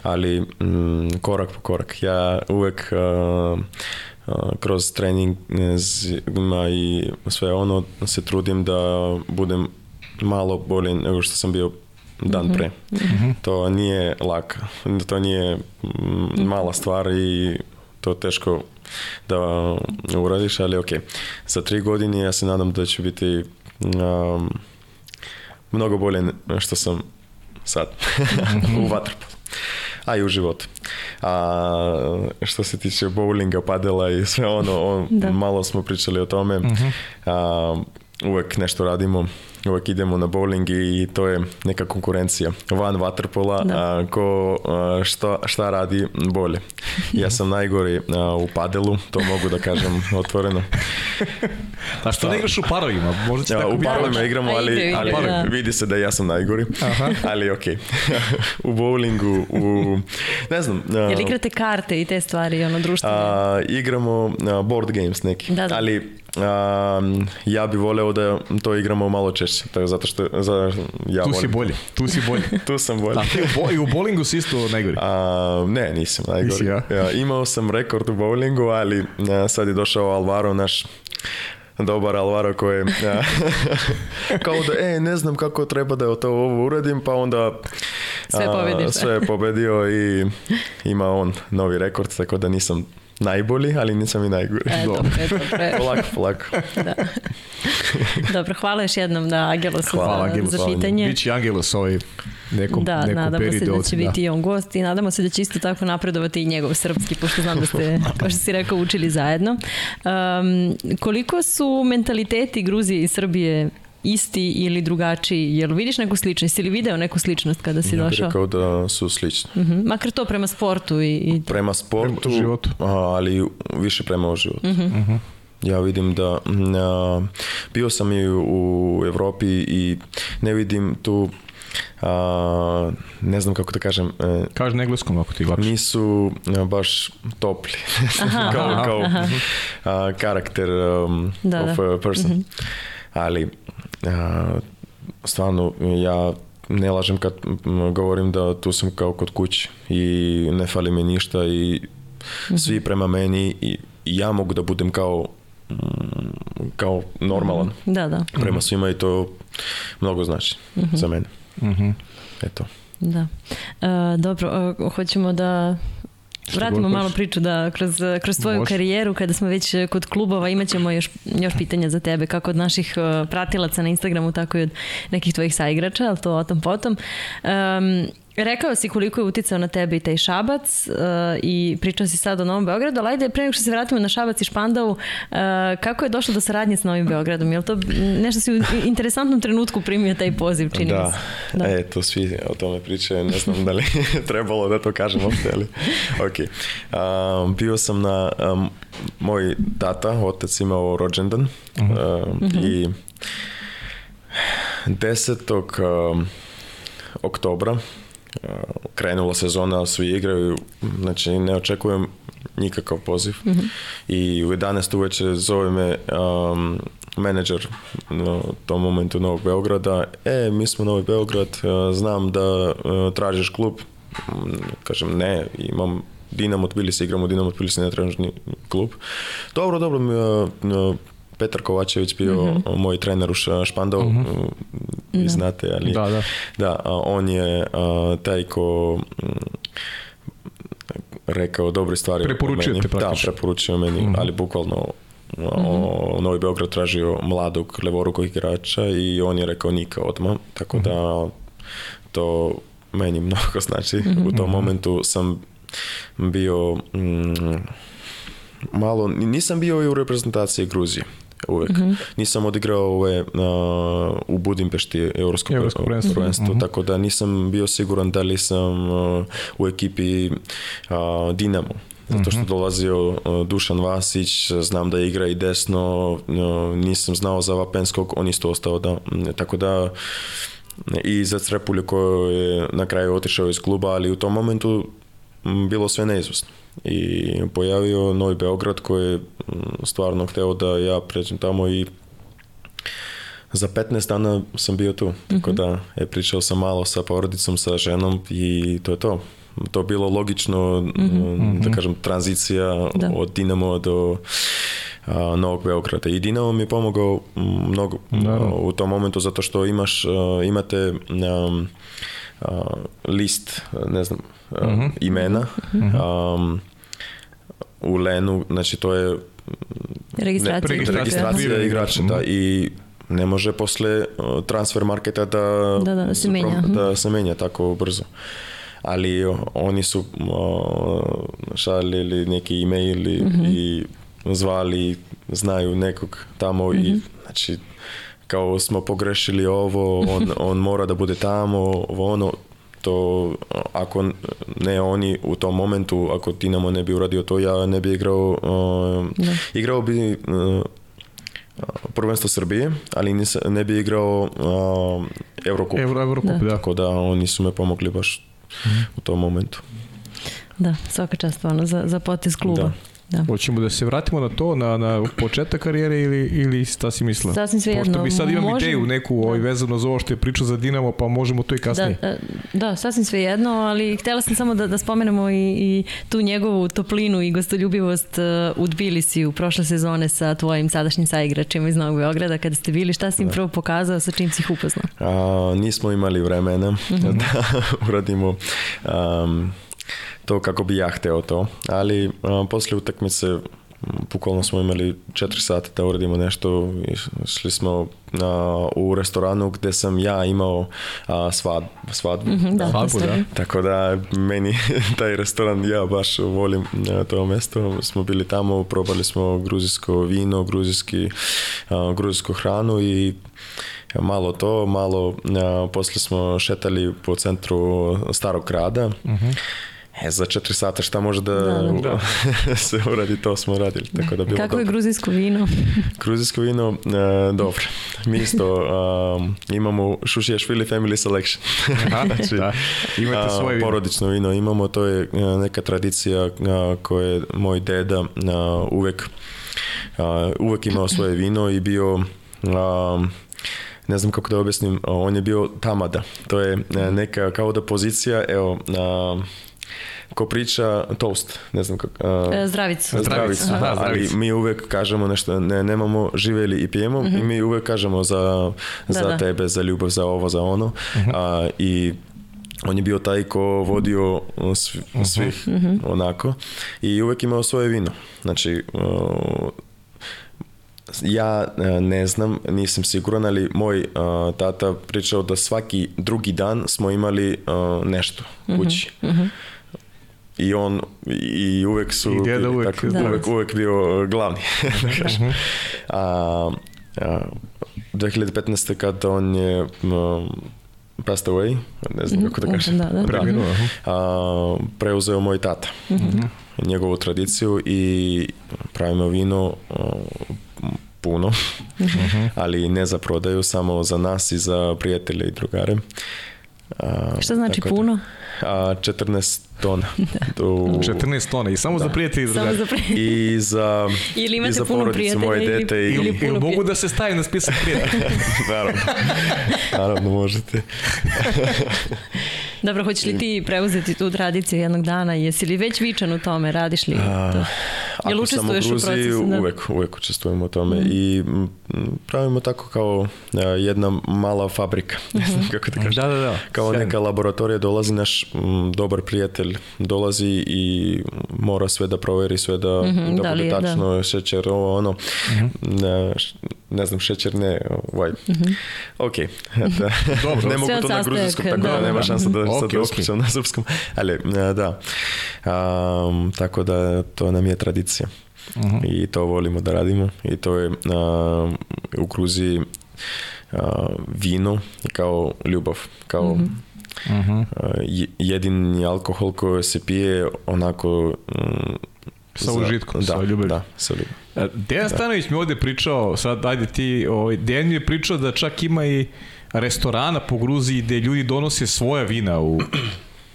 ali mm, korak po korak. Ja uvek a, a, kroz trening i sve ono se trudim da budem malo bolje nego što sam bio dan pre. To nije laka, to nije mm, mala stvar i to teško da uradiš, ali ok. Za tri godine ja se nadam da ću biti um, mnogo bolje što sam sad u vaterpolu. A i u životu. A što se tiče bowlinga, padela i sve ono, on, Da. malo smo pričali o tome. A, uvek nešto radimo, uvek idemo na bowling i to je neka konkurencija van vaterpola, Da. a, ko a, šta, šta radi bolje. Ja sam najgori a, u padelu, to mogu da kažem otvoreno. A što ne igraš u parovima? Možda će Ja, tako u parovima igramo, ali, ali da. vidi se da ja sam najgori. ali ok. u bowlingu, u... Ne znam. a, Jel igrate karte i te stvari, ono, društvene? a, igramo a, board games neki. Da, da. Ali a, ja bi voleo da to igramo malo češće. Tako, zato što za, ja Tu volim. si bolji, tu si bolji. Tu sam bolji. A ti u, bo, i u bowlingu si isto najgori. A, ne, nisam najgori. Nisi, ja? Ja, imao sam rekord u bowlingu, ali a, sad je došao Alvaro, naš dobar Alvaro koji je a, kao da, e, ne znam kako treba da to ovo uradim, pa onda Sve a, sve je pobedio i ima on novi rekord, tako da nisam najbolji, ali nisam i najgori. Eto, eto, pre... Polako, polako. da. Dobro, hvala još jednom da Agelosu Hvala, za, Agelos, za hvala. pitanje. Biće Angelos ovaj nekom, da, nekom nadamo se periodu. da će biti i on gost i nadamo se da će isto tako napredovati i njegov srpski, pošto znam da ste, kao što si rekao, učili zajedno. Um, koliko su mentaliteti Gruzije i Srbije isti ili drugačiji? Jel vidiš neku sličnost ili video neku sličnost kada si ja bih došao? rekao da su slični. Uh -huh. Makar to prema sportu i... i... Prema sportu, Prema životu. a, ali više prema životu. Uh -huh. Ja vidim da mm, a, bio sam i u Evropi i ne vidim tu a, ne znam kako da kažem e, Kaži na engleskom ako ti lakše. nisu a, baš topli Aha, kao, aha, kao aha. a, karakter um, Da, of da. a person ali a, stvarno ja ne lažem kad govorim da tu sam kao kod kući i ne fali mi ništa i svi prema meni i, ja mogu da budem kao kao normalan Da, da, prema svima i to mnogo znači za mene. Mhm. Eto. da. E, dobro, e, hoćemo da Vratimo god malo priču da kroz, kroz tvoju Može. karijeru, kada smo već kod klubova, imat ćemo još, još pitanja za tebe, kako od naših e, pratilaca na Instagramu, tako i od nekih tvojih saigrača, ali to o tom potom. Um, rekao si koliko je uticao na tebe i taj Šabac uh, i pričao si sad o Novom Beogradu, ali ajde pre nego što se vratimo na Šabac i Špandau, uh, kako je došlo do saradnje s Novim Beogradom? Je li to nešto si u interesantnom trenutku primio taj poziv, čini mi Da, se? da. E, to svi o tome pričaju, ne znam da li trebalo da to kažem uopšte, ali ok. Um, bio sam na, um, moj tata, otac imao rođendan um, i 10. Um, oktobra uh, krenula sezona, svi igraju, znači ne očekujem nikakav poziv. I u 11 uveče zove me um, menadžer u tom momentu Novog Beograda, e, mi smo Novi Beograd, uh, znam da uh, tražiš klub, Mm, kažem ne, imam Dinamo Tbilisi, igram u Dinamo Tbilisi, ne tražiš ni klub. Dobro, dobro, uh, Petar Kovačević bio Mhm. moj trener u Š- Špandau, uh, vi znate, ali Da, da. da, on je a, taj ko mm, rekao dobre stvari o Preporučio meni. te Da, praktično. preporučio meni, ali bukvalno o, Novi Beograd tražio mladog levorukog igrača i on je rekao Nika odmah, tako da to meni mnogo znači. U tom momentu sam bio mm, malo, nisam bio i u reprezentaciji Gruzije uvek. Nisam odigrao ove, a, u Budimpešti Evropsko, Evropsko prvenstvo. prvenstvo, tako da nisam bio siguran da li sam a, u ekipi a, Dinamo. Zato što dolazio a, Dušan Vasić, znam da igra i desno, nisam znao za Vapenskog, on isto ostao da, tako da i za Crepulju koji je na kraju otišao iz kluba, ali u tom momentu bilo sve neizvesno. I pojavio Novi Beograd koji je m, stvarno hteo da ja pređem tamo i za 15 dana sam bio tu. Tako da je pričao sam malo sa porodicom, sa ženom i to je to. To je bilo logično, m, da kažem, tranzicija Da. od Dinamo do a, Novog Beograda. I Dinamo mi je pomogao m, mnogo Naravno. u tom momentu zato što imaš, a, imate um, a, list, ne znam, a, imena um, u Lenu, znači to je Registracija. ne, Registracija. registracija Aha. igrača, da, i ne može posle uh, transfer marketa da, Da, da, da se menja, prom- mhm. da se menja tako brzo. Ali oni su uh, šaljeli neki e-mail i, Mhm. i zvali, znaju nekog tamo i Mhm. znači kao smo pogrešili ovo, on, on mora da bude tamo, ovo ono, to ako ne oni u tom momentu, ako Dinamo ne bi uradio to, ja ne bi igrao, uh, igrao bi uh, prvenstvo Srbije, ali nis, ne bi igrao uh, Eurocup. Euro, Eurocup, da. Tako da oni su me pomogli baš u tom momentu. Da, svaka čast ono, za, za potez kluba. Da. Da. Hoćemo da se vratimo na to, na, na početak karijere ili, ili šta si mislila? Sasvim svejedno. Pošto mi sad imam Možemo- ideju neku ovaj, vezano za ovo što je pričao za Dinamo, pa možemo to i kasnije. Da, da, da, sasvim sve jedno, ali htjela sam samo da, da spomenemo i, i tu njegovu toplinu i gostoljubivost uh, u Tbilisiju prošle sezone sa tvojim sadašnjim saigračima iz Novog Beograda kada ste bili. Šta si im prvo pokazao, sa čim si ih upoznao? A, nismo imali vremena da uradimo um, to kako bi ja hteo to, ali a, posle utakmice bukvalno smo imali 4 sata da uradimo nešto i šli smo a, u restoranu gde sam ja imao a, svad, svadbu. Mhm, da, Svadbu, da. Tako da meni taj restoran ja baš volim a, to mesto. Smo bili tamo, probali smo gruzijsko vino, gruzijski, a, gruzijsku hranu i malo to, malo a, posle smo šetali po centru starog grada. E, za četiri sata šta može da, Da, da. se uradi, to smo radili. Tako da bilo Kako je dobro. gruzijsko vino? Gruzijsko vino, e, dobro. Mi isto um, imamo Šušiješvili Family Selection. Aha, da. Imate svoje vino. Porodično vino imamo, to je a, neka tradicija a, koje je moj deda a, uvek, a, uvek imao svoje vino i bio a, ne znam kako da objasnim, on je bio tamada. To je a, neka kao da pozicija, evo, a, ko priča toast, ne znam kako. a, E, Zdravicu. Zdravicu, Aha, da, ali zdravicu. mi uvek kažemo nešto, ne, nemamo živeli i pijemo i mi uvek kažemo za, za da. tebe, za ljubav, za ovo, za ono. A, I on je bio taj ko vodio uh, svi, svih onako i uvek imao svoje vino. Znači, uh, ja uh, ne znam, nisam siguran, ali moj uh, tata pričao da svaki drugi dan smo imali uh, nešto kući. I on i uvek su I deda uvek tako, Da. uvek, uvek bio uh, glavni. da kažem. a, a, 2015. kad on je um, passed away, ne znam kako da kažem, Da, da. Preminuo, aha. a, preuzeo moj tata njegovu tradiciju i pravimo vino a, puno, ali ne za prodaju, samo za nas i za prijatelje i drugare. A, Šta znači da- puno? A, 14 tona. U- 14 tona i samo za prijatelji i Samo drugare. za pre... I za, Ili i imate za puno prijatelja moje ili- dete i, ili Ili, puno ili mogu da se staje na spisak prijatelja? naravno, naravno možete. Dobro, hoćeš li ti preuzeti tu tradiciju jednog dana? Jesi li već vičan u tome? Radiš li to? Jel Ako sam u učestvuješ u Gruziji, procesu? Da. uvek, uvek učestvujemo u tome i m, m, pravimo tako kao a, jedna mala fabrika, ne Mhm. znam kako da kažem. Da, da, da. Kao Sjajno. neka laboratorija dolazi naš m, dobar prijatelj, dolazi i mora sve da proveri, sve da, Mhm, da, da li bude je, da. tačno, šećer, ovo, ono, ne, š- ne znam, šećer ne, ovaj, ok, da. Dobro. ne mogu Sve to na gruzijskom, tako da, da, da, nema da. šansa da Mhm. sad Ok, da na srpskom, ali e, da, Am, tako da to nam je tradicija i to volimo da radimo i to je a, u Gruziji a, vino kao ljubav, kao Mhm. a, je- jedini alkohol koji se pije onako mm, Sa užitkom, da, sa ljubavlju. Da, sa ljubavlju. E, Dejan Stanović mi ovde pričao, sad ajde ti, ovaj, Dejan mi je pričao da čak ima i restorana po Gruziji gde ljudi donose svoja vina u,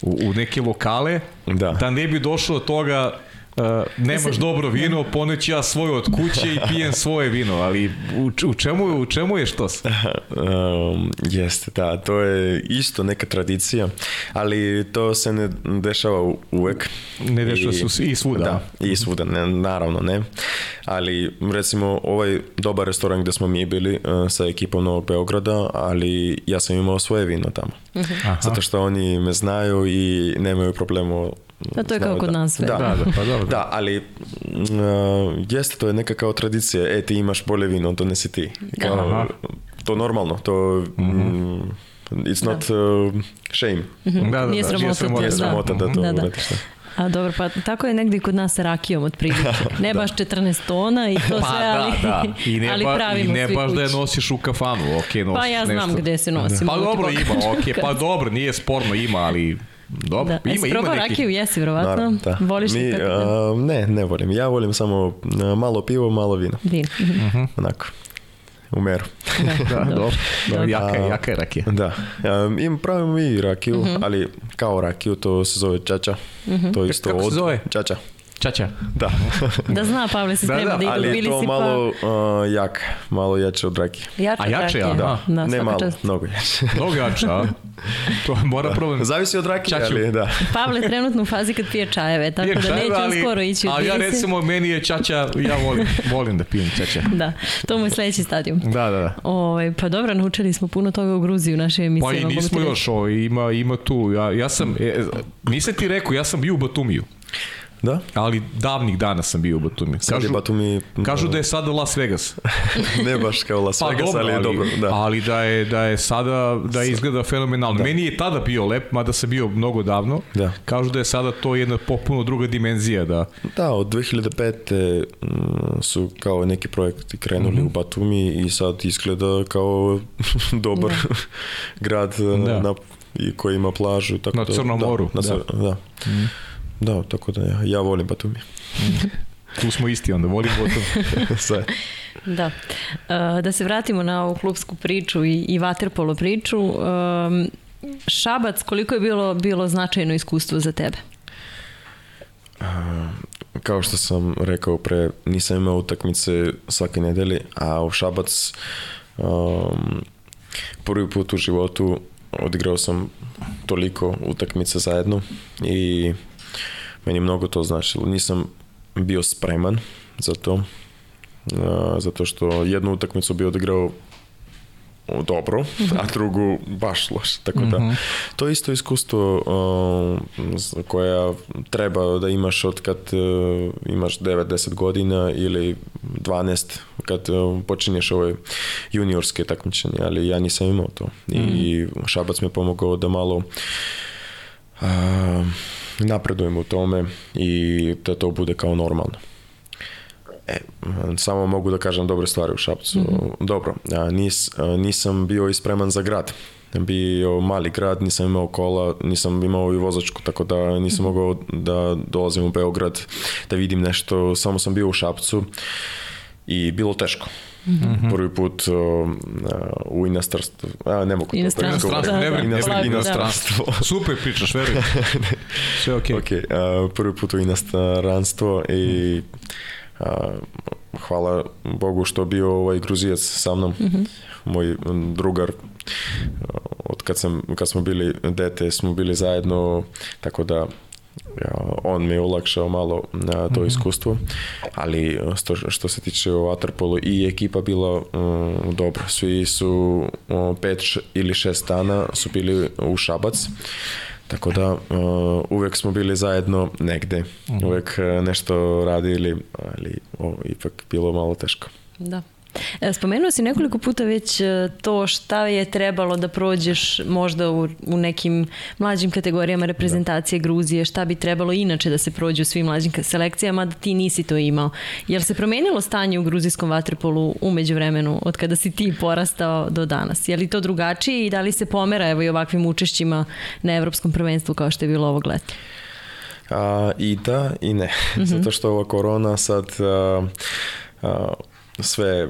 u, u neke lokale, Da. da ne bi došlo do toga Uh, nemaš dobro vino, poneću ja svoje od kuće i pijem svoje vino, ali u, u, čemu, u čemu je što? Um, jeste, da, to je isto neka tradicija, ali to se ne dešava u- uvek. Ne dešava se u svi- i svuda. Da, i svuda, ne, naravno ne. Ali recimo ovaj dobar restoran gde smo mi bili uh, sa ekipom Novog Beograda, ali ja sam imao svoje vino tamo. Aha. Zato što oni me znaju i nemaju problema A to je kao znaju kod nas sve. Da, Da, da, pa dobro. Da, ali uh, jeste, to je neka kao tradicija. E, ti imaš bolje vino, donesi ti. Kao, Aha. to normalno, to... mm, It's not uh, shame. Da, da, Nije da, sramota to, Nije da. sramota da to Da, da. da. A dobro, pa tako je negdje i kod nas sa rakijom otprilike. Ne baš 14 tona i to Pa sve, da, ali, da. I ne, ali ba, i pravimo ne svi baš da je kući. nosiš u kafanu, ok, nosiš Pa ja znam nešto. gde se nosim. Pa dobro ima, ok, pa dobro, nije sporno, ima, ali dobro, Da. ima, Jesi ima neki. rakiju? Jesi, vjerovatno. Naravno, da. Voliš Mi, da? a, ne, ne volim. Ja volim samo a, malo pivo, malo vino. Vin. Mhm. Onako. U meru. Da, dobro, dobro, Dobro. jaka, je, A, jaka je rakija. Da. Um, im pravimo i rakiju, Mhm. ali kao rakiju to se zove čača. To je isto Kako se od... zove? Čača. Čača. Da. Da zna, Pavle se Da, sprema da, da, idu, ali je bili to si malo uh, jak, malo jače od rakije. pa... Jača A jače, rakija. aha. Da, ne malo, čast. mnogo jače. Mnogo jača, a? To mora problem. Zavisi od rakije, Čaču. ali da. Pavle je trenutno u fazi kad pije čajeve, tako Pijem da čajeve, neće ali- skoro ići u Ali ja recimo, meni je čača, ja volim, volim da pijem čača. Da, to mu je sledeći stadijum. Da, da, da. Ovaj, pa dobro, naučili smo puno toga u Gruziji u našoj emisiji. Pa i nismo još, ovo, ima, ima tu, ja, ja sam, e, nisam ti rekao, ja sam bio u Batumiju. Da? Ali davnih dana sam bio u Batumi. Sad je Batumi... Kažu da je sada Las Vegas. ne baš kao Las pa, Vegas, dobro, ali je dobro. Da. Ali da je, da je sada, da je izgleda fenomenalno. Da. Meni je tada bio lep, mada sam bio mnogo davno. Da. Kažu da je sada to jedna popuno druga dimenzija. Da, da od 2005. Mm, su kao neki projekti krenuli mm -hmm. u Batumi i sad izgleda kao dobar da. grad da. na i koji ima plažu. Tako na da, Crnom da, moru. Na, da. da. Mm. Da, tako da ja, ja volim Batumi. Tu smo isti onda, volim Batumi. Sve. Da. Uh, da se vratimo na ovu klubsku priču i, i vaterpolo priču. Um, Šabac, koliko je bilo, bilo značajno iskustvo za tebe? Uh, kao što sam rekao pre, nisam imao utakmice svake nedelje, a u Šabac um, prvi put u životu odigrao sam toliko utakmica zajedno i meni mnogo to značilo. Nisam bio spreman za to, zato što jednu utakmicu bi odigrao dobro, mhm. a drugu baš loše. Tako da, mm -hmm. to je isto iskustvo uh, koja treba da imaš od kad uh, imaš 9-10 godina ili 12 kad uh, počinješ ove juniorske takmičenje, ali ja nisam imao to. Mm -hmm. I mhm. Šabac mi je pomogao da malo uh, napredujem u tome i da to bude kao normalno. E, samo mogu da kažem dobre stvari u Šapcu. Mm -hmm. Dobro, nis, nisam bio ispreman za grad. Bio mali grad, nisam imao kola, nisam imao i vozačku, tako da nisam mm -hmm. mogao da dolazim u Beograd, da vidim nešto. Samo sam bio u Šapcu i bilo teško. Mm -hmm. Prvi put uh, u inostranstvu, a ne mogu inostranstvo, to da, da, da, inostranstvo, inostranstvo. Da. Super pričaš, verujem. Sve okej. Okay. okay. Uh, prvi put u inostranstvo i A, hvala Bogu što bio ovaj Gruzijac sa mnom, mm -hmm. moj drugar od kad, sam, kad smo bili dete smo bili zajedno, tako da on mi je ulakšao malo na to mm -hmm. iskustvo, ali što, što se tiče o Waterpolu i ekipa bila um, dobro. Svi su um, pet ili šest dana su bili u Šabac. Tako da uh, uvek smo bili zajedno negde. -huh. Uvek uh, nešto radili, ali o, ipak bilo malo teško. Da. E, spomenuo si nekoliko puta već e, to šta je trebalo da prođeš možda u, u nekim mlađim kategorijama reprezentacije da. Gruzije, šta bi trebalo inače da se prođe u svim mlađim selekcijama, da ti nisi to imao. Jel se promenilo stanje u gruzijskom vaterpolu umeđu vremenu od kada si ti porastao do danas? Je li to drugačije i da li se pomera evo i ovakvim učešćima na evropskom prvenstvu kao što je bilo ovog leta? A, I da i ne, mm -hmm. zato što ova korona sad a, a, sve...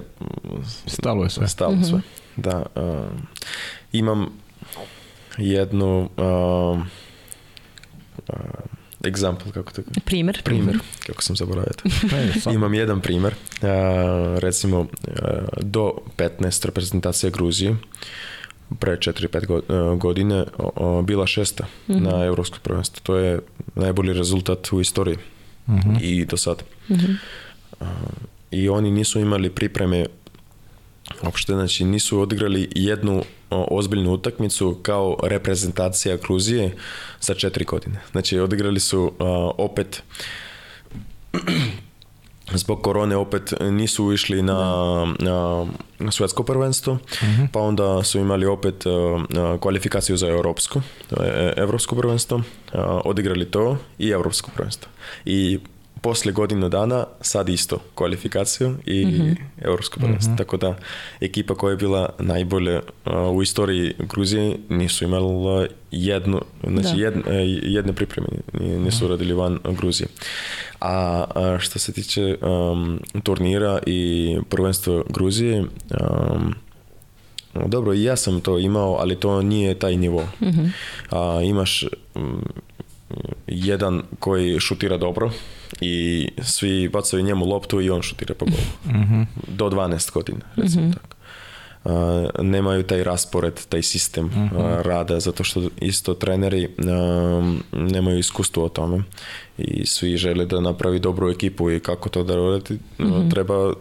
Stalo je sve. Stalo mm -hmm. sve, da. Uh, imam jednu uh, uh, example, kako to... Primer. Primer, -hmm. kako sam zaboravio. imam jedan primer. Uh, recimo, uh, do 15 reprezentacija Gruzije, pre 4-5 godine bila šesta mm -hmm. na evropskoj prvenstvu. To je najbolji rezultat u istoriji mm -hmm. i do sada. Mm -hmm i oni nisu imali pripreme uopšte, znači nisu odigrali jednu ozbiljnu utakmicu kao reprezentacija Gruzije za četiri godine. Znači odigrali su uh, opet zbog korone opet nisu išli na, na, na svetsko prvenstvo, uh mhm. -huh. pa onda su imali opet uh, kvalifikaciju za europsko, e, evropsko prvenstvo, uh, odigrali to i evropsko prvenstvo. I posle godinu dana sad isto kvalifikaciju i mm -hmm. evropsko prvenstvo. Mm -hmm. Tako da ekipa koja je bila najbolje uh, u istoriji Gruzije nisu imala jednu, znači da. jedne, jedne pripreme nisu mhm. radili van Gruzije. A, a što se tiče um, turnira i prvenstva Gruzije, um, Dobro, i ja sam to imao, ali to nije taj nivo. Mm -hmm. A, imaš um, jedan koji šutira dobro, i svi bacaju njemu loptu i on šutira po golu. Mm -hmm. Do 12 godina, recimo mm -hmm. tako. Uh, nemaju taj raspored, taj sistem mm -hmm. uh, rada, zato što isto treneri uh, nemaju iskustvo o tome i svi žele da napravi dobru ekipu i kako to da raditi, mm -hmm. treba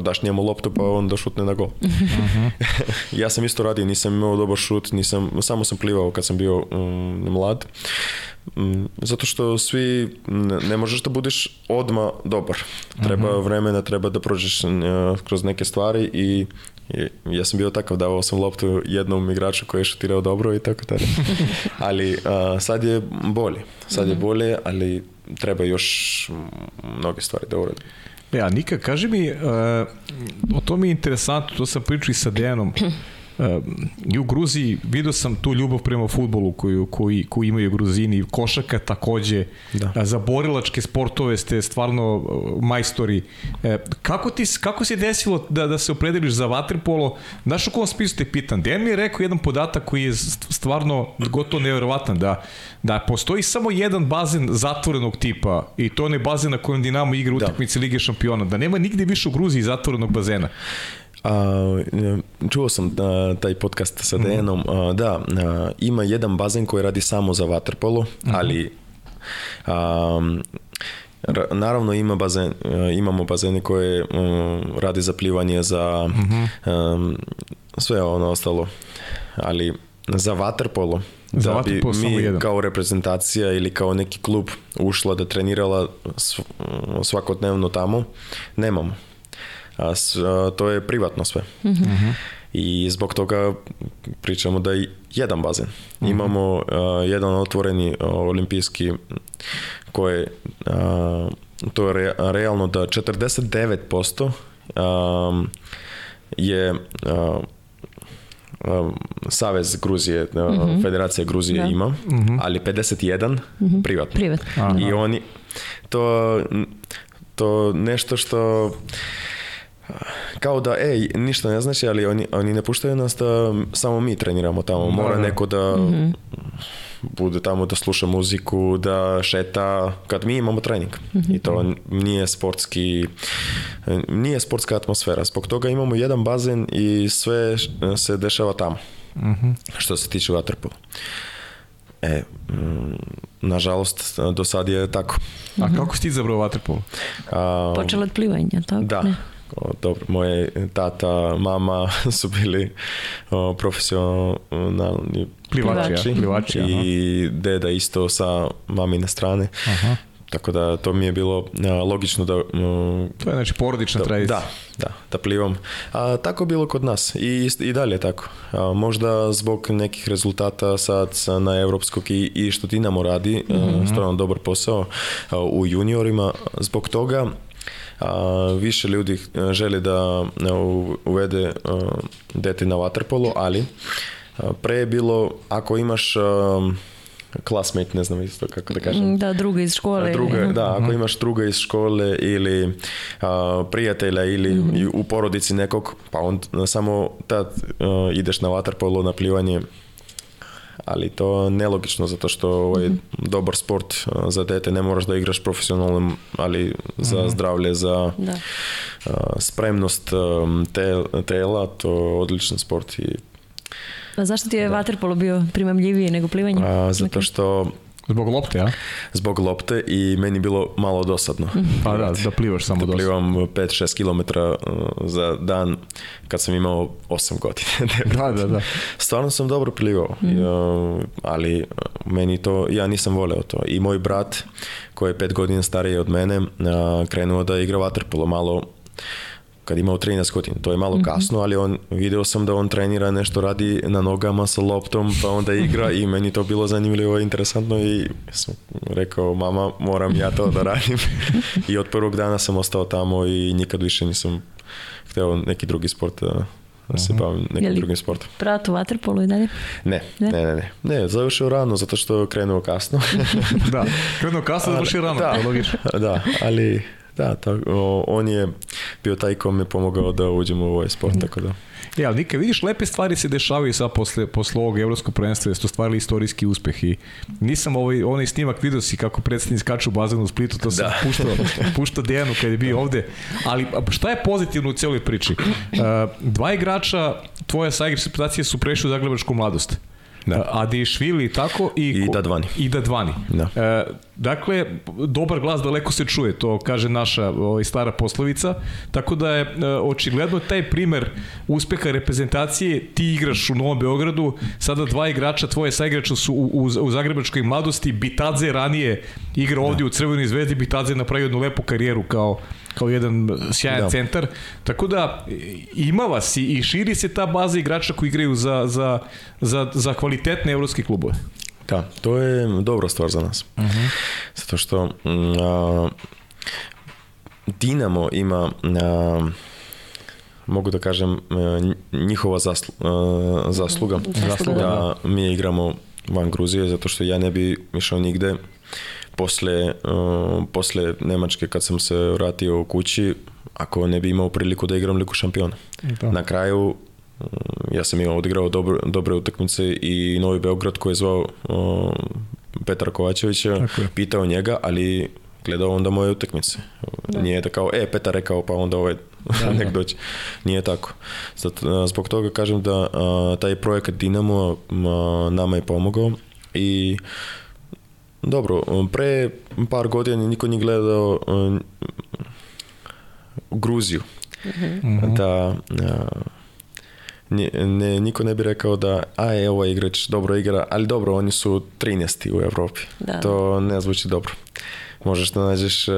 daš njemu loptu pa on da šutne na gol. Uh -huh. ja sam isto radio, nisam imao dobar šut, nisam, samo sam plivao kad sam bio um, mlad, Zato što svi, ne, ne možeš da budeš odma dobar. Treba Mhm. vremena, treba da prođeš uh, kroz neke stvari i, ja sam bio takav, davao sam loptu jednom igraču koji je šutirao dobro i tako dalje. ali uh, sad je bolje. Sad Mhm. je bolje, ali treba još mm, mnoge stvari da uradim. E, a Nika, kaži mi, uh, o to mi je interesantno, to sam pričao i sa Dejanom, I u Gruziji vidio sam tu ljubav prema futbolu koju, koji, koju imaju Gruzini, košaka takođe, Da. Za borilačke sportove ste stvarno uh, majstori. E, kako, ti, kako se desilo da, da se opredeliš za vaterpolo? Znaš u kom smislu te pitan? Dejan mi je rekao jedan podatak koji je stvarno gotovo nevjerovatan, da, da postoji samo jedan bazen zatvorenog tipa i to onaj bazen na kojem Dinamo igra Da. utakmice Lige šampiona, da nema nigde više u Gruziji zatvorenog bazena. A, čuo sam a, taj podcast sa Dejanom. A, da, a, ima jedan bazen koji radi samo za vaterpolo, ali a, ra- naravno ima bazen, a, imamo bazene koje um, radi za plivanje, za um, sve ono ostalo, ali za vaterpolo Za da bi mi jedan. kao reprezentacija ili kao neki klub ušla da trenirala sv- svakodnevno tamo, nemamo. A, s- a, to je privatno sve. I zbog toga pričamo da je jedan bazen. Imamo a, jedan otvoreni a, olimpijski koji a, to je re- realno da 49% a, je a, a, Savez Gruzije, a, Federacija Gruzije Da. ima, ali 51 privatno. Privatno. Aha. I oni, to, to nešto što kao da, ej, ništa ne znači, ali oni, oni ne puštaju nas da samo mi treniramo tamo. Mora da. neko da bude tamo da sluša muziku, da šeta, kad mi imamo trening. I to nije sportski, nije sportska atmosfera. Zbog toga imamo jedan bazen i sve se dešava tamo. Što se tiče vaterpola. E, mm, nažalost, do sad je tako. A kako si ti izabrao vaterpolo? A, Počela od plivanja, tako? da. Ne. O, dobro, moje tata, mama su bili o, profesionalni Plivači, plivači, aha. i deda isto sa mamine strane. Aha. Tako da to mi je bilo a, logično da mm, To je znači porodična da, tradicija. da, da, da plivam. A tako je bilo kod nas i, i dalje je tako. A, možda zbog nekih rezultata sad sa- na evropskog i, i što Dinamo radi, a, stvarno dobar posao a, u juniorima, zbog toga a, više ljudi a, želi da u- uvede a, dete na vaterpolo, ali a, pre je bilo ako imaš a, classmate, ne znam isto kako da kažem. Da, druga iz škole. Druga, ili- da, ako imaš druga iz škole ili a, prijatelja ili i u porodici nekog, pa on samo tad a, ideš na vaterpolo, na plivanje, ali to nelogično zato što ovo je dobar sport za dete, ne moraš da igraš profesionalno, ali za zdravlje, za Da. spremnost tela, to je odličan sport i A zašto ti je vaterpolo bio primamljiviji nego plivanje? a, zato što Zbog lopte, a? zbog lopte i meni bilo malo dosadno. Pa da, da plivaš samo da plivam 5-6 km za dan kad sam imao 8 godina. Da, da, da. Stvarno sam dobro plivao, uh, ali uh, meni to, ja nisam voleo to. I moj brat, koji je 5 godina stariji od mene, uh, krenuo da igra vaterpolo malo kad imao 13 godina. To je malo kasno, ali on, video sam da on trenira nešto, radi na nogama sa loptom, pa onda igra i meni to bilo zanimljivo i interesantno i sam rekao, mama, moram ja to da radim. I od prvog dana sam ostao tamo i nikad više nisam hteo neki drugi sport da, da se bavim Je nekim li- drugim sportom. Brat u vaterpolu i dalje? Ne, Ne? ne, ne, ne. Ne, završio rano zato što krenuo kasno. Da, krenuo kasno, završi rano, Da. to je logično. da, ali da, tako, on je bio taj ko mi je pomogao da uđem u ovaj sport, tako da. E, ali Nika, vidiš, lepe stvari se dešavaju sad posle, posle ovog evropskog prvenstva, jer ste ostvarili istorijski uspeh i nisam ovaj, onaj snimak vidio si kako predstavnik skaču u bazenu u Splitu, to sam Da. puštao, puštao Dejanu kad je bio ovde, ali šta je pozitivno u cijeloj priči? Uh, dva igrača tvoje saigračke reputacije su prešli u Zagrebačku mladost. Da. Adi Švili, tako? I, I Dadvani. I Dadvani. Da. E, dakle, dobar glas daleko se čuje, to kaže naša ovaj, stara poslovica, tako da je e, očigledno taj primer uspeha reprezentacije, ti igraš u Novom Beogradu, sada dva igrača, tvoje saigrača su u, u, u zagrebačkoj mladosti, Bitadze ranije igra ovdje da. u Crvenoj zvezdi, Bitadze napravio jednu lepu karijeru kao kao jedan sjajan da. centar. Tako da ima vas i, i širi se ta baza igrača koji igraju za, za, za, za kvalitetne evropske klubove. Da, to je dobra stvar za nas. Uh mhm. -huh. Zato što mm, a, Dinamo ima a, mogu da kažem njihova zaslu, a, zasluga, zasluga da, da mi igramo van Gruzije zato što ja ne bi išao nigde posle, uh, posle Nemačke kad sam se vratio u kući, ako ne bi imao priliku da igram liku šampiona. Da. Na kraju ja sam imao odigrao dobro, dobre utakmice i Novi Beograd koji je zvao uh, Petar Kovačevića, pitao njega, ali gledao onda moje utakmice. Da. Nije da kao, e, Petar rekao, pa onda ovaj da, nek da. doći. Nije tako. Zato, zbog toga kažem da a, taj projekat Dinamo a, nama je pomogao i Dobro, pre par godina niko nije gledao uh, Gruziju. Mm -hmm. Da uh, ne, ne, niko ne bi rekao da a je ovaj igrač dobro igra, ali dobro, oni su 13. u Evropi. Da. To ne zvuči dobro možeš da nađeš uh,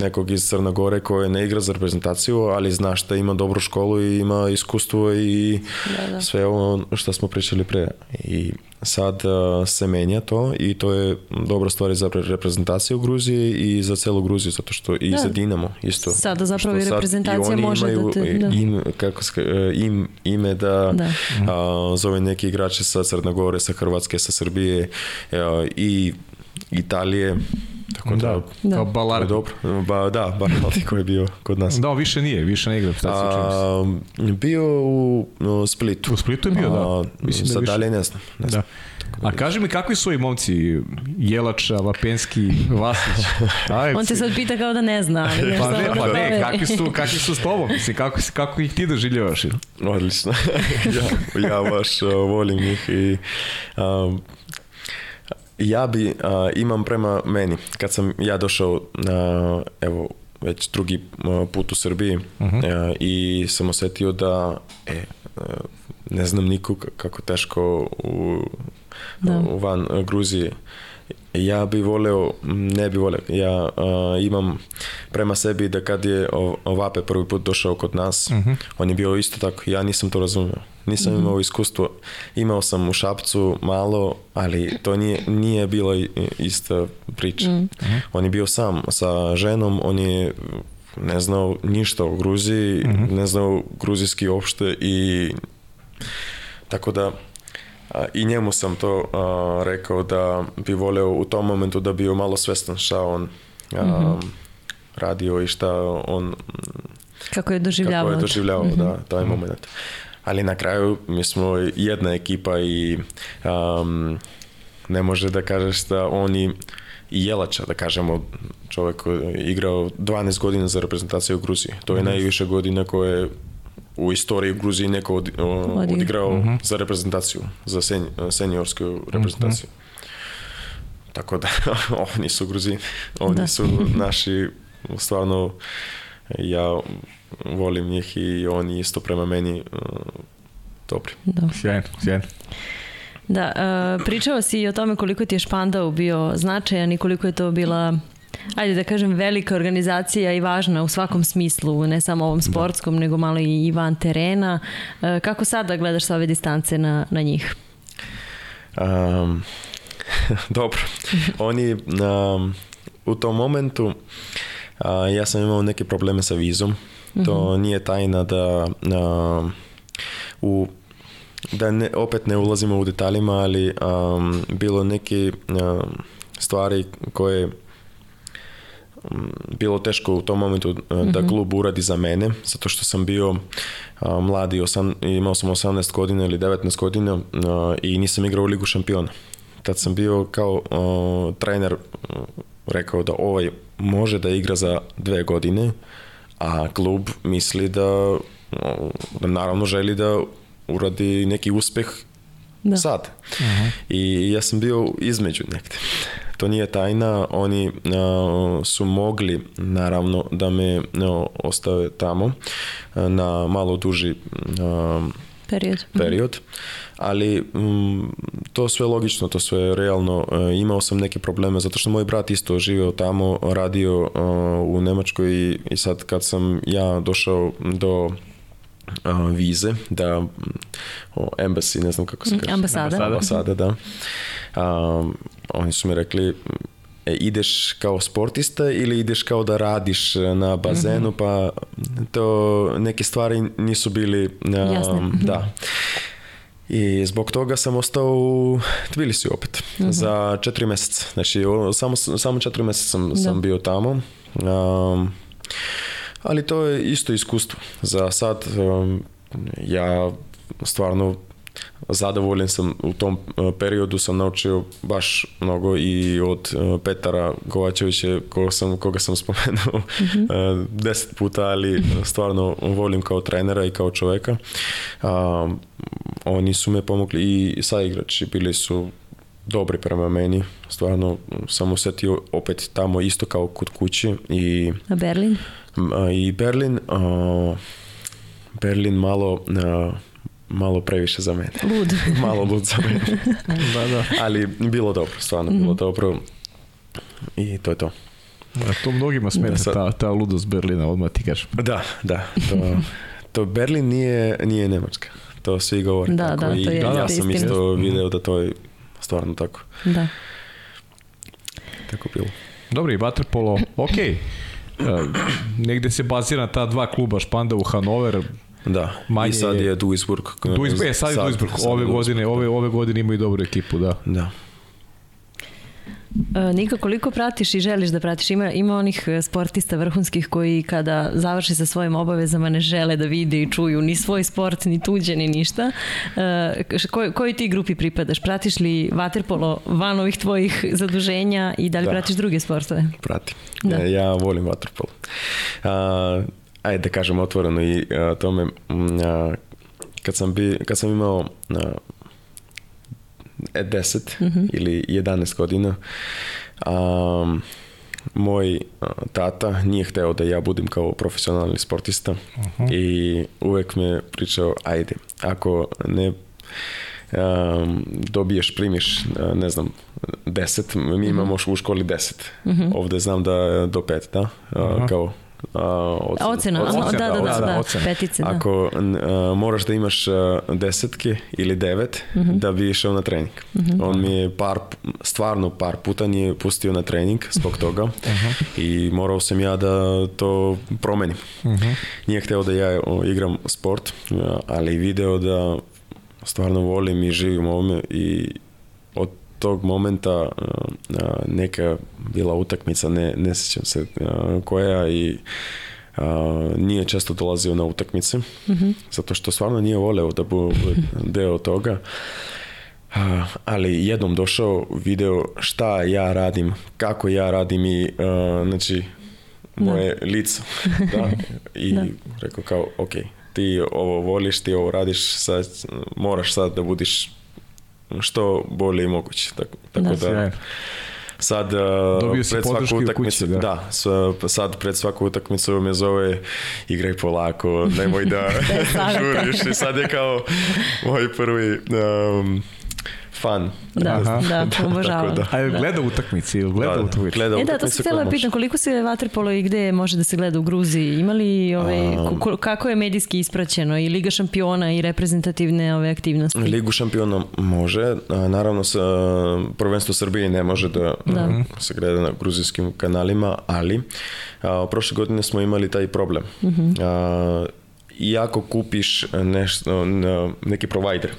nekog iz Crne Gore koji ne igra za reprezentaciju, ali znaš da ima dobru školu i ima iskustvo i da, da. sve ovo što smo pričali pre. I sad uh, se menja to i to je dobra stvar za reprezentaciju u Gruziji i za celu Gruziju, zato što i da. za Dinamo isto. Sada zapravo i reprezentacija i može da te... Da. Im, kako, im, ime da, da. Uh, zove neki igrači sa Crne Gore, sa Hrvatske, sa Srbije uh, i Italije Tako da, da. kao Balardi. Dobro, ba, da, Balardi koji je bio kod nas. Da, više nije, više ne igra. A, bio u, u Splitu. U Splitu je bio, da. A, Mislim da više. dalje ne znam. Ne znam. Da. A kaži mi kakvi su ovi momci? Jelača, Vapenski, Vasić. Aj, On te sad pita kao da ne zna. Ali pa ne, pa ne, kakvi su, kakvi su s tobom? Mislim, kako, kako ih ti doživljavaš? Odlično. ja, ja baš volim njih i um, ja bi, uh, imam prema meni, kad sam ja došao, uh, evo, već drugi put u Srbiji uh -huh. uh, i sam osetio da e, ne znam nikog kako teško u, da. u van Gruzije ja bi voleo, ne bi voleo, ja uh, imam prema sebi da kad je Ovape prvi put došao kod nas, uh -huh. on je bio isto tako, ja nisam to razumio. Nisam uh -huh. imao iskustvo. Imao sam u Šapcu malo, ali to nije, nije bila ista priča. Uh -huh. On je bio sam sa ženom, on je ne znao ništa o Gruziji, uh -huh. ne znao gruzijski opšte i tako da i njemu sam to a, rekao da bi voleo u tom momentu da bio malo svestan šta on a, mm -hmm. radio i šta on kako je doživljavao, kako je doživljavao mm -hmm. da, taj mm -hmm. moment. Ali na kraju mi smo jedna ekipa i um, ne može da kažeš da oni i Jelača, da kažemo, čovek koji je igrao 12 godina za reprezentaciju u Gruziji. To je mm -hmm. najviše godina koje u istoriji Gruziji neko od, odigrao uh mhm. -huh. za reprezentaciju, za sen, seniorsku reprezentaciju. Uh mhm. -huh. Tako da, oni su Gruzini, oni da. su naši, stvarno, ja volim njih i oni isto prema meni uh, dobri. Da. Sjajno, sjajno. Da, uh, pričao si i o tome koliko ti je Špandau bio značajan i koliko je to bila ajde da kažem, velika organizacija i važna u svakom smislu, ne samo ovom da. sportskom, da. nego malo i van terena. E, kako sada gledaš sa ove distance na, na njih? Um, dobro. Oni um, u tom momentu uh, ja sam imao neke probleme sa vizom. To uh mhm. -huh. nije tajna da uh, u da ne, opet ne ulazimo u detaljima, ali um, bilo neke um, stvari koje bilo teško u tom momentu mm -hmm. da mhm. klub uradi za mene, zato što sam bio a, mladi, osam, imao sam 18 godina ili 19 godina a, i nisam igrao u Ligu šampiona. Tad sam bio kao trener rekao da ovaj može da igra za dve godine, a klub misli da, da naravno želi da uradi neki uspeh Da. sad. I ja sam bio između negdje. To nije tajna, oni a, su mogli naravno da me a, ostave tamo a, na malo duži a, Period. period, ali mm, to sve logično, to sve realno. E, imao sam neke probleme zato što moj brat isto živio tamo, radio e, u Njemačkoj i, i sad kad sam ja došao do a, vize, da o, embassy, ne znam kako se Mm, kaže. ambasada. Ambasada, da. A, oni su mi rekli, e, ideš kao sportista ili ideš kao da radiš na bazenu, pa to neke stvari nisu bili a, Jasne. Mhm. da. I zbog toga sam ostao u Tbilisi opet za četiri mjeseca. Znači, o- samo, samo četiri mjeseca sam, sam bio tamo. Um, ali to je isto iskustvo. Za sad um, ja stvarno zadovoljan sam u tom uh, periodu sam naučio baš mnogo i od uh, Petara Kovačevića koga sam, koga sam spomenuo uh, deset puta, ali stvarno volim kao trenera i kao čovjeka. Um, oni su me pomogli i saigrači bili su dobri prema meni. Stvarno sam osjetio opet tamo isto kao kod kući i A Berlin? I Berlin, a, Berlin malo, a, malo previše za mene. Lud. malo lud za mene. Da, da. Ali bilo dobro, stvarno bilo dobro. I to je to. A to mnogima smeta sad- ta, ta ludost Berlina, odmah ti kažem. Da, da. To, to Berlin nije, nije Njemačka. To svi govore Da, tako. da, I to je ja sam isto video da to je stvarno tako. Da. Tako bilo. Dobro, i Waterpolo, ok. E, negde se bazira ta dva kluba, Špandau, Hanover, Da, Manje i sad je- Duisburg. Duisburg, e, sad je Duisburg, sad je ove Duisburg, godine, da. ove, ove godine imaju dobru ekipu, da. Da. E, Nika, koliko pratiš i želiš da pratiš? Ima, ima onih e, sportista vrhunskih koji kada završi sa svojim obavezama ne žele da vide i čuju ni svoj sport, ni tuđe, ni ništa. E, koj, kojoj ti grupi pripadaš? Pratiš li vaterpolo van ovih tvojih zaduženja i da li Da. pratiš druge sportove? pratim. Da. Ja volim vaterpolo. A, ajde da kažem otvoreno i a, tome, a, kad, sam bi, kad sam imao a, e, 10 Mhm. ili 11 godina, a, moj tata nije hteo da ja budem kao profesionalni sportista i uvek me pričao, ajde, ako ne um, dobiješ, primiš, uh, ne znam, 10, mi imamo u školi 10. Ovde znam da do 5, da? Uh, kao a, ocena. Ocena, Ocena, aha, da, da, da, ocena, da, ocena. petice, da. Ako a, moraš da imaš a, desetke ili devet da bi išao na trening. On mi je par, stvarno par puta nije pustio na trening zbog toga i morao sam ja da to promenim. Nije hteo da ja o, igram sport, ali video da stvarno volim i živim ovome i tog momenta a, a, neka bila utakmica, ne, ne sjećam se a, koja i a, nije često dolazio na utakmice, zato što stvarno nije voleo da bude deo toga. A, ali jednom došao, video šta ja radim, kako ja radim i a, znači moje lice. Da. I Da. rekao kao, ok, ti ovo voliš, ti ovo radiš, sad moraš sad da budiš što bolje i moguće. Tako, tako Da. da, sad uh, Dobio si pred svaku utakmicu, kući, da. da, s- sad pred svaku utakmicu me zove igraj polako, nemoj da savjeta. žuriš i sad je kao moj prvi um, fan. Da, Aha. da, obožavam. da. A je Da. gleda utakmici, ili gleda Da, utakmici? gleda E da, to sam htjela pitam, koliko se vaterpolo i gde može da se gleda u Gruziji? Ima li ove, Um, ko- kako je medijski ispraćeno i Liga šampiona i reprezentativne ove aktivnosti? Ligu šampiona može, a, naravno sa prvenstvo Srbije ne može da, Da. a, se gleda na gruzijskim kanalima, ali a, prošle godine smo imali taj problem. A, i ako kupiš nešto, neki provider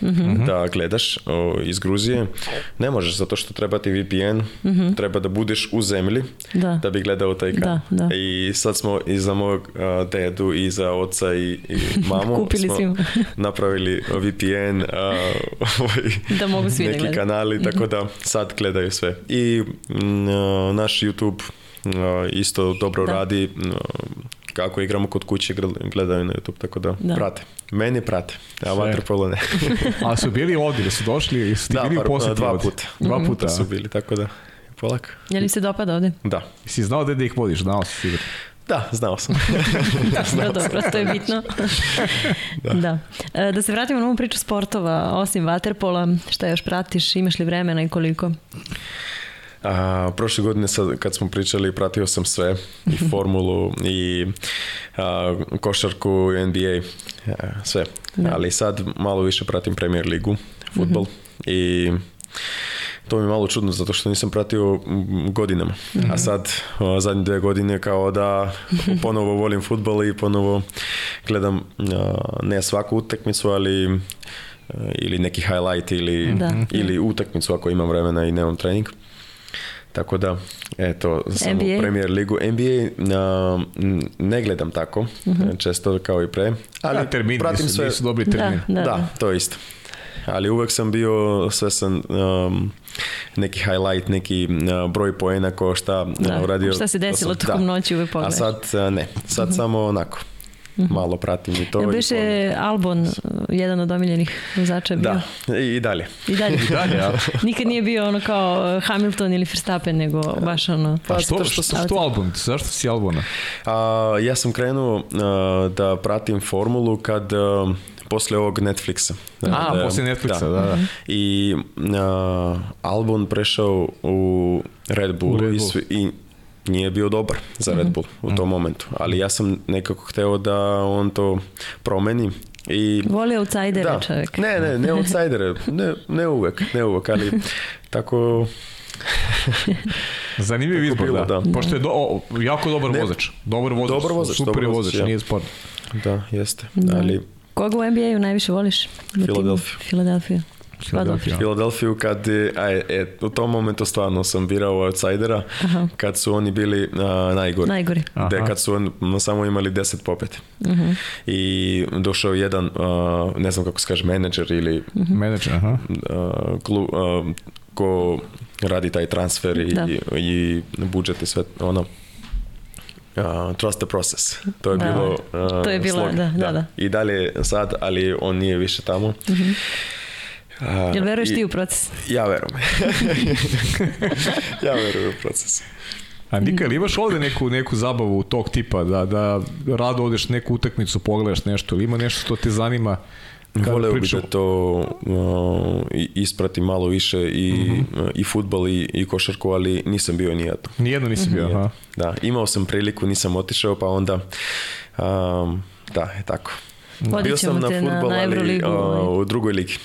da gledaš iz Gruzije, ne možeš zato što treba ti VPN, treba da budeš u zemlji Da. da bi gledao taj kanal. Da, da. I sad smo i za mog dedu i za oca i, i mamu Kupili smo svima. napravili VPN ovaj, Da mogu svi da neki gledaju. kanali, tako da sad gledaju sve. I mm, naš YouTube isto dobro Da. radi. Kako igramo kod kuće gledaju na YouTube, tako da, da. prate. Meni prate, a vaterpolo ne. a su bili ovdje, da su došli, su da, bili pa, dva puta. Dva mhm. puta su bili, tako da polako. Je li se dopada ovdje? Da. Si znao da ih vodiš, znao si sigurno. Da, znao sam. dobro, dobro, to je bitno. da. da. E, da se vratimo na ovu priču sportova, osim vaterpola, šta još pratiš, imaš li vremena i koliko? A, prošle godine sad, kad smo pričali pratio sam sve i formulu i a, košarku NBA sve ali sad malo više pratim Premier ligu futbol mm i to mi je malo čudno zato što nisam pratio godinama. A mhm. sad, zadnje dvije godine kao da ponovo volim futbol i ponovo gledam ne svaku utakmicu, ali ili neki highlight ili, ili utakmicu ako imam vremena i nemam trening. Tako da, eto, samo NBA? Premier ligu. NBA ne gledam tako, mhm. često kao i pre. Ali da, termin, pratim sve. Nisu dobri termin. Da, da, to je isto. Ali uvek sam bio svesan um, neki highlight, neki uh, broj poena ko šta da. uradio. Šta se desilo tokom noći uvek pogledaš. A sad uh, ne, sad mm samo onako. Mhm. malo pratim i to. Ja biše Albon jedan od omiljenih vozača bio? Da, i, dalje. I dalje. I dalje, ja. Nikad nije bio ono kao Hamilton ili Verstappen, nego baš ono... Pa što, što, što, što Albon? Zašto si Albona? A, ja sam krenuo da pratim formulu kad uh, posle ovog Netflixa. A, da, posle Netflixa, da. da, da. I uh, Albon prešao u Red Bull, u Red Bull. I, i nije bio dobar za Red mhm. Bull u tom momentu, ali ja sam nekako hteo da on to promeni i... Voli outsidere da. čovjek. Ne, ne, ne outsidere, ne, ne uvek, ne uvek, ali tako... Zanimljiv izbor, bilo, da. da. Pošto je do, o, jako dobar ne, vozač. Dobar vozač, dobar vozač super dobar vozač, ja. nije sport. Da, jeste. Da. Ali... Koga u NBA-u najviše voliš? Filadelfiju. Filadelfiju. Filadelfiju. Filadelfiju kad, aj, e, u tom momentu stvarno sam birao outsidera Aha. kad su oni bili a, najgori. Najgori. De, kad su on, samo imali 10 popet. Uh-huh. I došao jedan, a, ne znam kako se kaže, menadžer ili uh-huh. menadžer, aha. A, klu, a, ko radi taj transfer i, i, i budžet i sve ono Uh, trust the process. To je da. bilo uh, To je bilo, da, da, da, I dalje sad, ali on nije više tamo. Uh-huh. A, Jel veruješ i, ti u proces? Ja verujem. ja verujem u proces. A Nika, ili imaš ovde neku, neku zabavu tog tipa, da, da rado odeš neku utakmicu, pogledaš nešto, ili ima nešto što te zanima? Voleo bi da to uh, isprati malo više i, mm -hmm. uh, i futbol i, i košarku, ali nisam bio nijedno. Nijedno nisi bio, aha. Da, imao sam priliku, nisam otišao, pa onda um, da, je tako. Bio sam na futbol, na, ali uh, u drugoj ligi.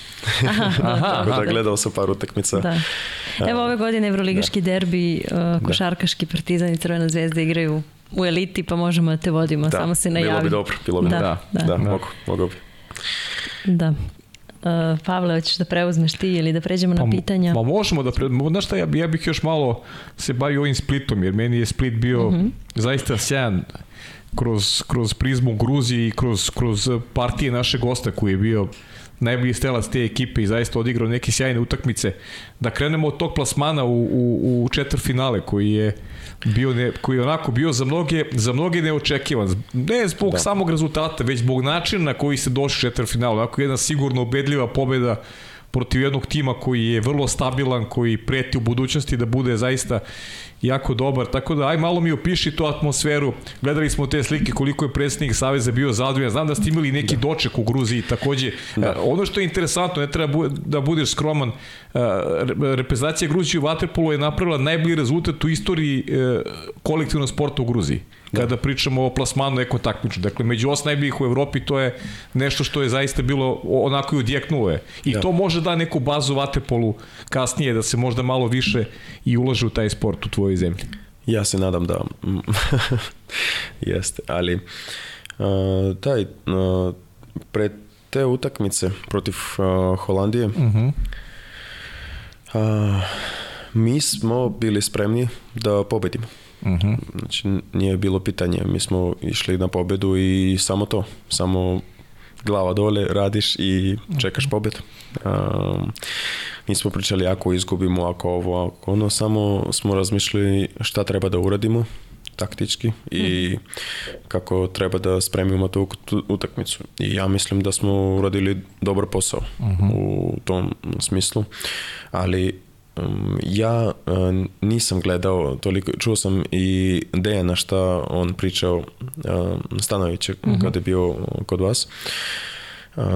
Aha, aha, Tako da gledao sam par utakmica. Da. Evo ove godine Evroligaški da. derbi, uh, košarkaški partizan i Crvena zvezda igraju u eliti, pa možemo da te vodimo, da, samo se najavi. Bilo bi dobro, bilo bi da, da, da, da, mogu, mogu bi. Da. Uh, Pavle, hoćeš da preuzmeš ti ili da pređemo pa, na pitanja? Pa možemo da pređemo. Znaš šta, ja, ja bih još malo se bavio ovim Splitom, jer meni je Split bio uh mhm. -huh. zaista sjajan kroz, kroz prizmu Gruzije i kroz, kroz partije našeg gosta koji je bio najbolji stelac te ekipe i zaista odigrao neke sjajne utakmice. Da krenemo od tog plasmana u, u, u četvr finale koji je bio ne, koji je onako bio za mnoge, za mnoge neočekivan. Ne zbog da. samog rezultata, već zbog načina na koji se došli četvr finale. Onako jedna sigurno ubedljiva pobeda protiv jednog tima koji je vrlo stabilan, koji preti u budućnosti da bude zaista jako dobar, tako da aj malo mi opiši tu atmosferu. Gledali smo te slike koliko je predsjednik Saveza bio zadovoljan. Znam da ste imali neki da. doček u Gruziji takođe. Da. Ono što je interesantno, ne treba da budeš skroman, reprezentacija Gruzije u Waterpolu je napravila najbolji rezultat u istoriji e, kolektivnog sporta u Gruziji da. kada pričamo o plasmanu eko takmiču. Dakle, među os najboljih u Evropi to je nešto što je zaista bilo onako i odjeknulo je. I da. to može da neku bazu vatepolu kasnije, da se možda malo više i ulaže u taj sport u tvojoj zemlji. Ja se nadam da jeste, ali uh, taj uh, pred te utakmice protiv uh, Holandije uh -huh. uh, mi smo bili spremni da pobedimo. Uh-huh. Znači, nije bilo pitanje. Mi smo išli na pobedu i samo to. Samo glava dole, radiš i čekaš pobedu. Um, nismo pričali ako izgubimo, ako ovo, ako ono, samo smo razmišljali šta treba da uradimo taktički i kako treba da spremimo tu utakmicu. I ja mislim da smo uradili dobar posao u tom smislu, ali um, ja uh, nisam gledao toliko, čuo sam i Dejana šta on pričao uh, Stanovića kada je bio kod vas. uh,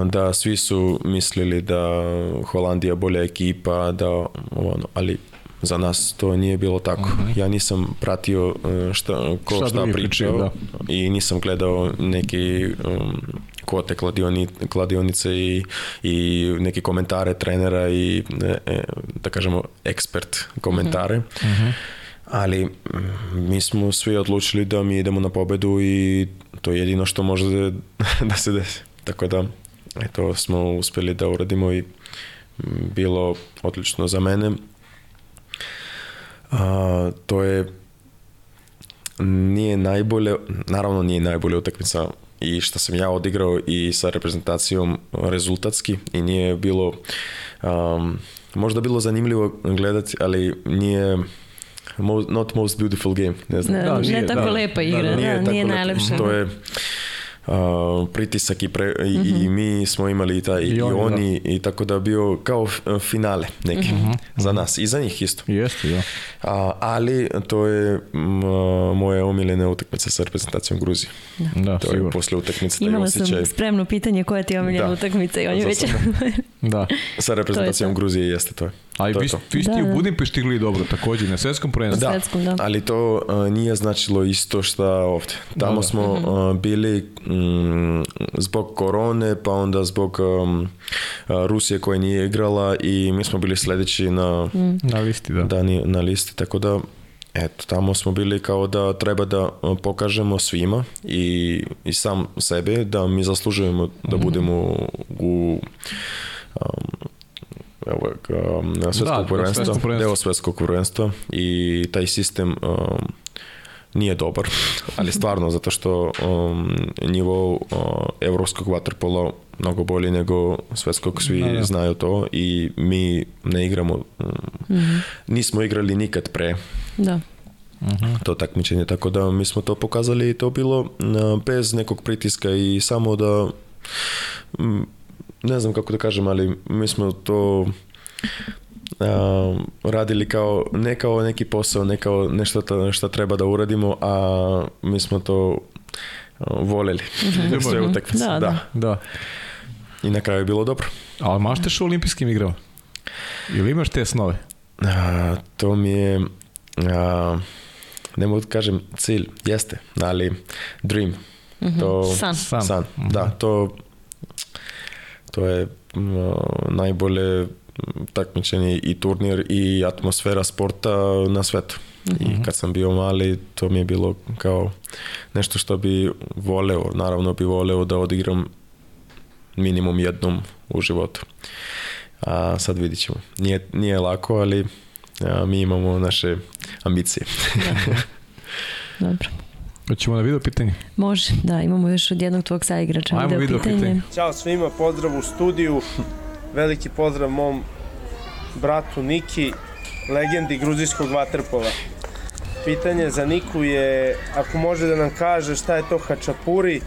da svi su mislili da Holandija bolja ekipa, da ono, ali za nas to nije bilo tako. Ja nisam pratio uh, šta, ko Šta šta, pričao pričaju, i nisam gledao neki um, kote kladioni, kladionice i, i neke komentare trenera i e, e, da kažemo ekspert komentare. Ali mm, mi smo svi odlučili da mi idemo na pobedu i to je jedino što može da, da se desi. Tako da eto smo uspeli da uradimo i bilo odlično za mene. A, to je nije najbolje, naravno nije najbolja utakmica i što sam ja odigrao i sa reprezentacijom rezultatski i nije bilo um, možda bilo zanimljivo gledati, ali nije mo- not most beautiful game, ne znam. Ne, Da, ne nije, tako da. lepa igra, da, Nije nije, tako lepo. najlepše. To je a, pritisak i, pre, i, i mi smo imali i, taj, i, I oni, oni, i tako da bio kao f- finale neki za nas i za njih isto. Jeste, da. A, ali to je m, moje omiljene utakmice sa reprezentacijom Gruzije. Da, To je sigurno. posle utakmice taj Imala osjećaj sam spremno pitanje koja ti je omiljena Da. utakmica i on je već... Da. sa reprezentacijom. Gruzije jeste to. Ali to je vi, ste Da, i u da. Budimpešti igrali dobro takođe na svetskom prvenstvu. Da, Svetskom, da. ali to a, nije značilo isto šta ovde. Tamo Da, da. smo a, bili mm, zbog korone, pa onda zbog um, a, Rusije koja nije igrala i mi smo bili sledeći na, Na listi, da. da, na listi, tako da eto, tamo smo bili kao da treba da a, pokažemo svima i, i sam sebe da mi zaslužujemo da budemo u um, evo, um, svetskog Da, prvenstva, deo svetskog prvenstva i taj sistem um, nije dobar, ali stvarno zato što um, nivo uh, evropskog vaterpola mnogo bolji nego svetskog, svi Da, da. znaju to i mi ne igramo, um, nismo igrali nikad pre. Da. to takmičenje, tako da mi smo to pokazali i to bilo uh, bez nekog pritiska i samo da mm, ne znam kako da kažem, ali mi smo to a, radili kao, ne kao neki posao, ne kao nešto ta- šta treba da uradimo, a mi smo to a, voljeli. Sve utakmice, Da, da, da. Da. I na kraju je bilo dobro. Ali maštaš o olimpijskim igrama? Ili imaš te snove? A, to mi je a, ne mogu da kažem cilj, jeste, ali dream. To, San. San. san. Da, to to je m, najbolje takmičenje i turnir i atmosfera sporta na svetu. I kad sam bio mali, to mi je bilo kao nešto što bi voleo, naravno bi voleo da odigram minimum jednom u životu. A sad vidit ćemo. Nije, nije lako, ali a, mi imamo naše ambicije. Dobro. Hoćemo na video pitanje? Može, da, imamo još od jednog tvog saigrača Ajmo video, video pitanje. pitanje. Ćao svima, pozdrav u studiju. Veliki pozdrav mom bratu Niki, legendi gruzijskog vaterpola. Pitanje za Niku je, ako može da nam kaže šta je to hačapuri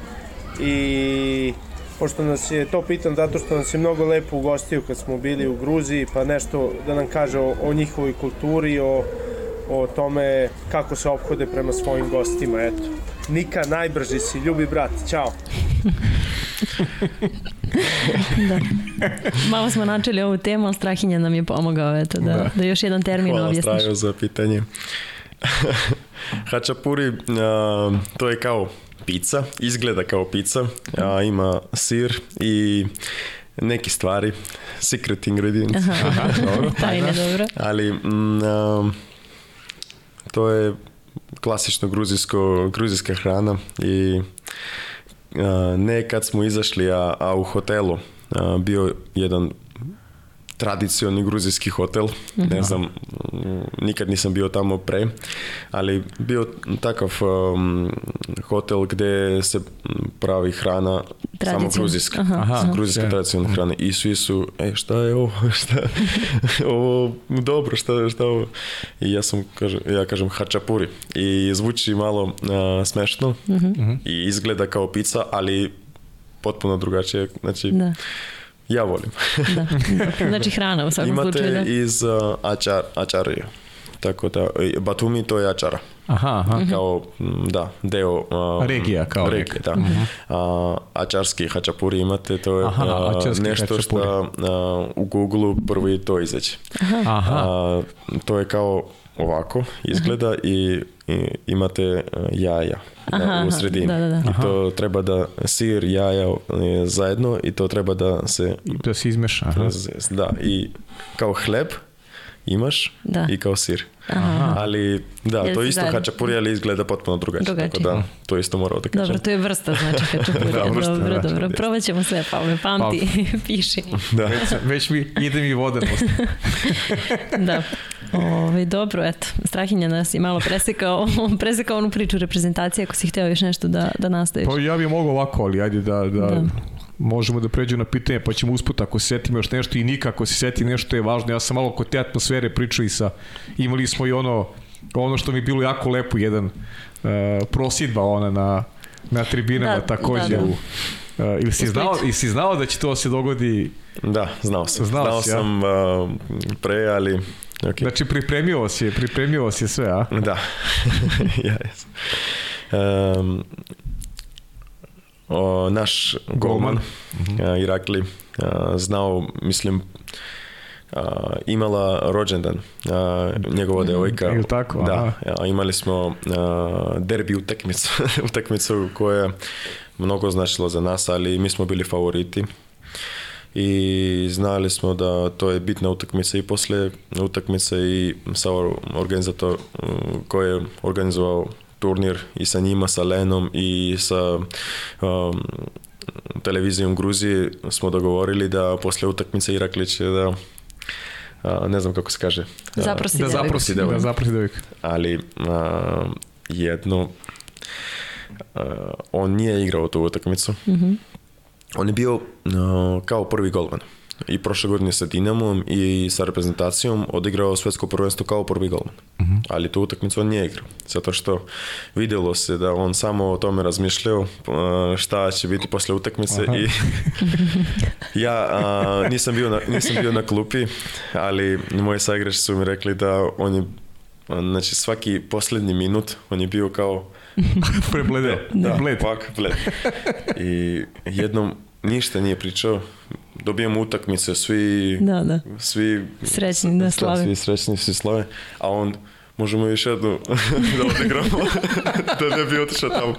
i pošto nas je, to pitam zato što nas je mnogo lepo ugostio kad smo bili u Gruziji, pa nešto da nam kaže o, o njihovoj kulturi, o, o tome kako se ophode prema svojim gostima, eto. Nika, najbrži si, ljubi brat, ćao. Malo smo načeli ovu temu, ali Strahinja nam je pomogao eto, da, da. Da. još jedan termin Hvala objasniš. Strajo za pitanje. Hačapuri, a, to je kao pizza, izgleda kao pizza, a ima sir i neke stvari, secret ingredients. Dobro. Tajne, dobro. Ali mm, a, to je klasično gruzijsko, gruzijska hrana i ne kad smo izašli, a, a u hotelu bio jedan tradicioni gruzijski hotel, ne znam, mm, nikad nisam bio tamo pre, ali bio takav um, hotel gde se pravi hrana samo gruzijska. Aha, Aha. aha. gruzijska Ja. tradicionalna hrana i svi su, e šta je ovo, šta, ovo dobro, šta, šta ovo? I ja sam, kažem, ja kažem hačapuri i zvuči malo a, smešno Mhm. i izgleda kao pizza, ali potpuno drugačije, znači Da, ja volim. da. Znači hrana u svakom Imate slučaju. Da. iz uh, ačar, ačarije, tako da, i Batumi to je ačara. Aha, aha. Mhm. kao m, da deo a, Regija, kao regije, neka. da. A, ačarski hačapuri imate, to je Aha, a, ačarski nešto što a, u Google prvi to izađe. Aha. A, to je kao ovako izgleda i, i imate a, jaja a, Aha, u sredini. da, da, da. I to treba da sir, jaja e, zajedno i to treba da se Da se izmeša. Aha. da i kao hleb imaš Da. i kao sir. Aha. Ali da, Jel to isto zajedno? hačapuri, ali izgleda potpuno drugačije. Tako Drugačije. da, to isto morao da kažem. Dobro, to je vrsta, znači hačapurija. Da, vrsta, dobro, da. dobro. Probat ćemo sve, Pavle, pamti, piši. Da. Već, već mi ide mi usta. Da. Ove, dobro, eto, Strahinja nas je malo presekao, presekao onu priču reprezentacije, ako si hteo još nešto da, da nastaviš. Pa ja bih mogao ovako, ali ajde da, da, Da. možemo da pređemo na pitanje, pa ćemo usput ako se setimo još nešto i nikako se seti nešto je važno. Ja sam malo kod te atmosfere pričao i sa, imali smo i ono, ono što mi je bilo jako lepo, jedan uh, prosidba ona na, na tribinama Da, takođe da, da. u Uh, ili, si znao, ili si znao da će to se dogodi, Da, znao sam. Znao Znao, si, ja? sam uh, pre, ali... Okay. znači pripremio vas je, pripremio vas je sve, a? Da. ja, jesam. Um, o, naš golman, golman. Irakli, a, znao, mislim, a, imala rođendan, a, njegova devojka. ili tako? Da, Aha. a, imali smo a, derbi utakmicu, utakmicu koja je mnogo značila za nas, ali mi smo bili favoriti i znali smo da to je bitna utakmica i posle utakmice i sa organizator koji je organizovao turnir i sa njima, sa Lenom i sa um, televizijom Gruzije smo dogovorili da posle utakmice Irakli će da a, ne znam kako se kaže. a, Zaprosi Da zaprosi, devojku. da zaprosi devojku. ali a, jedno a, on nije igrao tu utakmicu. Mhm. On je bio a, kao prvi golman. I prošle godine sa Dinamom i sa reprezentacijom odigrao svetsko prvenstvo kao prvi golman. Ali tu utakmicu on nije igrao. Zato što vidjelo se da on samo o tome razmišljao a, šta će biti posle utakmice Aha. i ja a, nisam, bio na, nisam bio na klupi, ali moji saigrači su mi rekli da on je znači svaki posljednji minut on je bio kao Prebledeo. da, Bled. ovako, bled. I jednom ništa nije pričao. Dobijamo utakmice, svi, Da, da. svi Srećni da slave. Svi srećni, svi slave. A on, možemo još jednu da odigramo, da ne bi otišao tamo.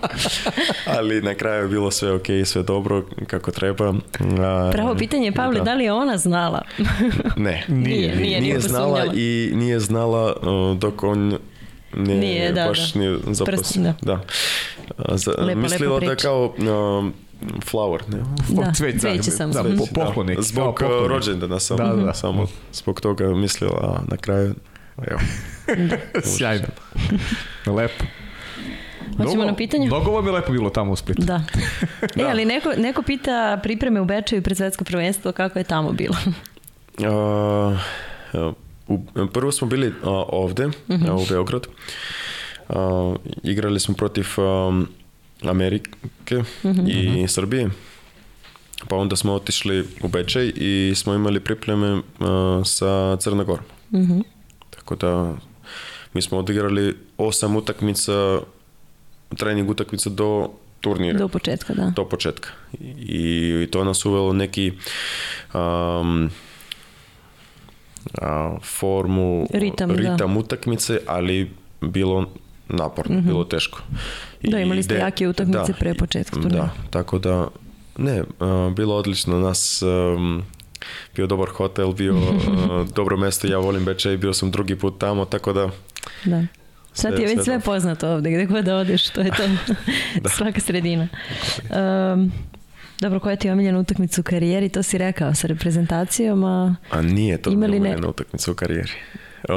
Ali na kraju je bilo sve ok, sve dobro, kako treba. A, Pravo pitanje je, Pavle, da li je ona znala? Ne. Nije, nije, nije znala posumnjala. i nije znala uh, dok on nije, Nije, da, baš da. nije zaposlio. da. Da. A, Za, Lepa, mislila lepa da kao um, flower, ne? Da, Cveć, cveće da, samo. da, po, poklon neki, kao Zbog uh, rođendana samo. Da, da. samo zbog toga mislila, a na kraju, evo. Sjajno. Lepo. Hoćemo na pitanje? Mnogo vam je lepo bilo tamo u Splitu. Da. E, ali neko, neko pita pripreme u Bečeju pred svetsko prvenstvo, kako je tamo bilo? A, u, prvo smo bili a, ovde, a, u Beograd. A, igrali smo protiv um, Amerike i Srbije. Pa onda smo otišli u Bečej i smo imali pripreme a, sa Crnogorom. Mhm. Tako da mi smo odigrali osam utakmica, trening utakmica do turnira Do početka, da. do početka. I, i to nas uvelo neki um, a, formu, Ritam, da. ritam utakmice, ali bilo naporno, bilo teško. Da, imali ste ide- jake utakmice pre početka turnira. Da, tako da, ne, a, bilo odlično. Nas, um, bio dobar hotel, bio a, dobro mesto, ja volim Bečej, bio sam drugi put tamo, tako da Da. Sad ti je već sve sve poznato ovde, gde god da odeš, to je to. Svaka sredina. Um, dobro, koja ti je omiljena utakmica u karijeri, to si rekao sa reprezentacijom, a A nije to bila ne- omiljena utakmica u karijeri.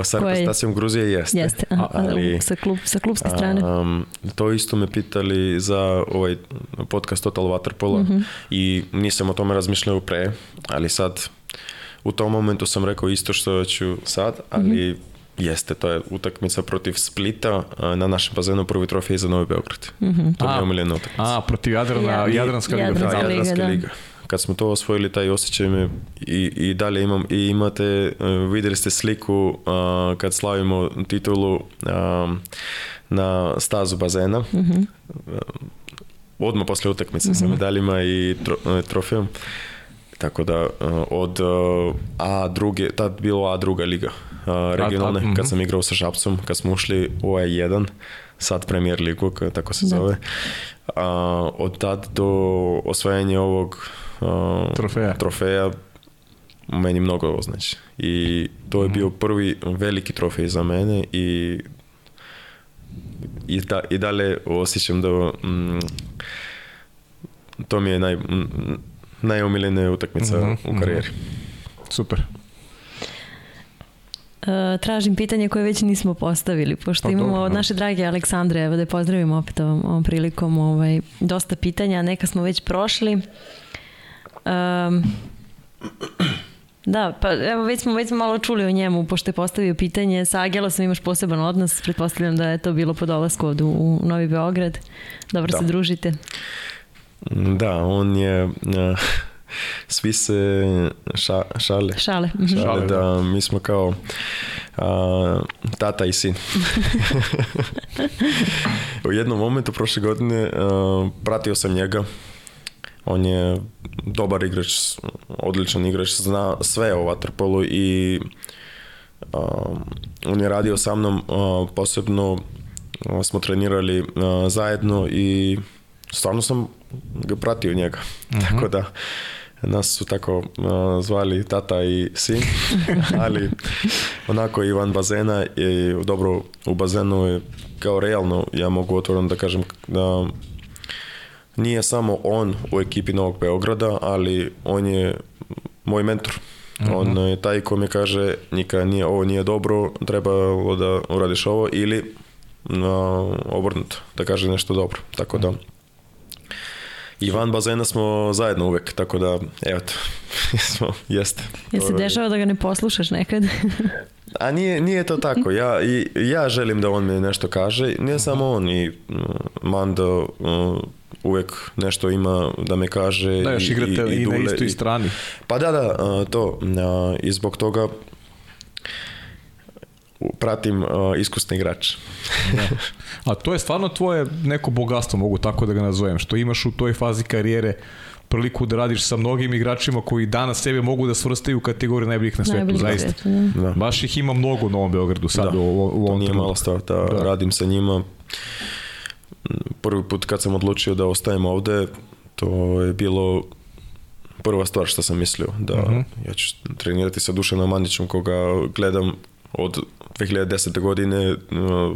Sa reprezentacijom Gruzije jeste. Jeste, aha, ali, sa, klub, sa klubske strane. Um, to isto me pitali za ovaj podcast Total Waterpola Mhm. i nisam o tome razmišljao pre, ali sad u tom momentu sam rekao isto što ću sad, ali Mhm. jeste, to je utakmica protiv Splita na našem bazenu prvi trofej za Novi Beograd. Mhm. To mi je A, omiljena utakmica. A, protiv Jadrana, Ja- Jadranska liga. Jadranska Da, liga, Jadranska da. liga. Kad smo to osvojili, taj osjećaj me i, i dalje imam. I imate, uh, vidjeli ste sliku uh, kad slavimo titulu um, na stazu bazena. Mhm. Odmah poslije utakmice sa medaljima i tro, uh, trofejom. Tako da uh, od uh, A druge, tad bilo A druga liga uh, regionalne, mhm. kad sam igrao sa Šapcom, kad smo ušli u A1, sad Premier ligu, tako se Da. zove. A, od tad do osvajanja ovog a, Trofeja. trofeja meni mnogo ovo znači. I to je bio prvi veliki trofej za mene i i, da, i dalje osjećam da mm, to mi je naj, mm, najomiljenija utakmica Mhm, u karijeri. Super. E, tražim pitanje koje već nismo postavili, pošto Pa imamo dobro, od da. naše drage Aleksandre, evo da je pozdravimo opet ovom, ovom prilikom, ovaj, dosta pitanja, neka smo već prošli. Um, da, pa evo već smo, već smo malo čuli o njemu, pošto je postavio pitanje, sa Agelosom imaš poseban odnos, pretpostavljam da je to bilo po dolasku ovdje u Novi Beograd. Dobro Da. se družite. Da, on je uh, svi se ša, šale Šale. mhm. Šale, Šale, da, mi smo kao a, tata i sin. U jednom momentu prošle godine a, pratio sam njega. On je dobar igrač, odličan igrač, zna sve o vaterpolu i a, on je radio sa mnom, a, posebno a, smo trenirali a, zajedno i stvarno sam ga pratio njega. Tako da nas su tako uh, zvali tata i sin, ali onako i van bazena i dobro u bazenu je kao realno ja mogu otvoreno da kažem da nije samo on u ekipi Novog Beograda, ali on je moj mentor. On je taj ko mi kaže Nika, nije, ovo nije dobro, trebalo da uradiš ovo ili no, obrnuto, da kaže nešto dobro. Tako da i van bazena smo zajedno uvek, tako da, evo to, smo, jeste. Jel se je- dešava da ga ne poslušaš nekad? A nije, nije to tako, ja, i, ja želim da on mi nešto kaže, ne samo on, i mm, Mando mm, uvek nešto ima da me kaže. Da, još i, igrate i, na Dule, istoj i- strani. Pa da, da, to. I zbog toga pratim a, iskusni igrač. A to je stvarno tvoje neko bogatstvo, mogu tako da ga nazovem, što imaš u toj fazi karijere priliku da radiš sa mnogim igračima koji danas sebe mogu da svrstaju u kategoriju najboljih na svetu, Najboljih na zaista. svetu, da. Da. Baš ih ima mnogo u Novom Beogradu sad Da, u, u, u to ovom nije trenutku. mala stvar da, Da. radim sa njima. Prvi put kad sam odlučio da ostajem ovde, to je bilo prva stvar što sam mislio, da Mhm. ja ću trenirati sa Dušanom Mandićem koga gledam od 2010. godine, uh,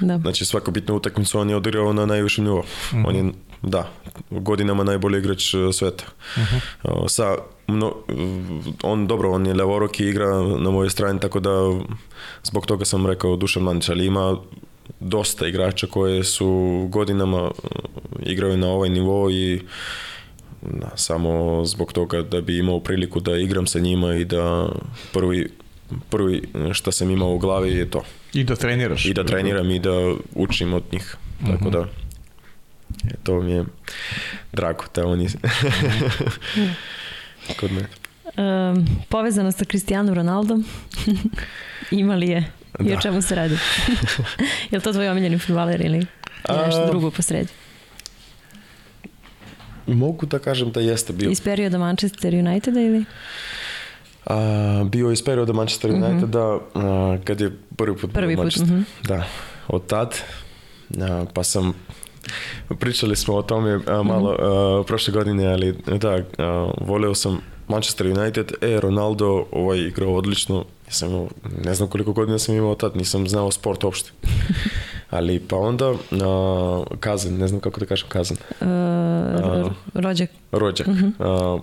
Da. znači svaku bitnu utakmicu on je odigrao na najvišem nivou. On je, da, godinama najbolji igrač uh, sveta. Uh, sa, mno, uh, on, dobro, on je levoroki igra na mojoj strani, tako da zbog toga sam rekao Dušan Mandić, ali ima dosta igrača koje su godinama uh, igraju na ovaj nivo i da, samo zbog toga da bi imao priliku da igram sa njima i da prvi, prvi što sam imao u glavi je to. I da treniraš. I da treniram i da učim od njih. Tako da e, to mi je drago da oni kod mene. Um, povezano sa Cristiano Ronaldom. Ima li I o Da. čemu se radi? je li to tvoj omiljeni futbaler ili nešto A- drugo posredi? Mogu da kažem da jeste bio. Iz perioda Manchester Uniteda ili? A, bio iz perioda Manchester Uniteda a, kad je prvi put Prvi put, Manchester. mhm. Da, od tad a, pa sam pričali smo o tome a, malo a, prošle godine, ali da, a, voleo sam Manchester United, e, Ronaldo ovaj igrao odlično, ja sam imao, ne znam koliko godina sam imao tad, nisam znao sport uopšte. Ali pa onda a, Kazan, ne znam kako da kažem Kazan, Uh, rođak. rođak. A,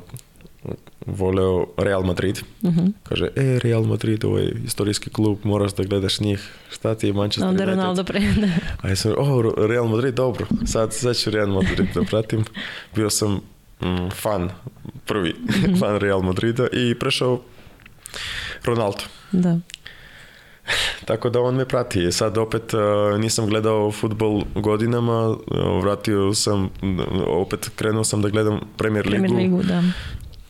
voleo Real Madrid. Mhm. Kaže, e, Real Madrid, ovo je istorijski klub, moraš da gledaš njih. Šta ti je Manchester Onda United? Ronaldo pre... Da. A ja sam, o, Real Madrid, dobro, sad, sad ću Real Madrid da pratim. Bio sam mm, fan, prvi fan Real Madrida i prešao Ronaldo. da. Tako da on me prati. Sad opet uh, nisam gledao futbol godinama, uh, vratio sam, opet krenuo sam da gledam Premier Ligu. Premier ligu, da.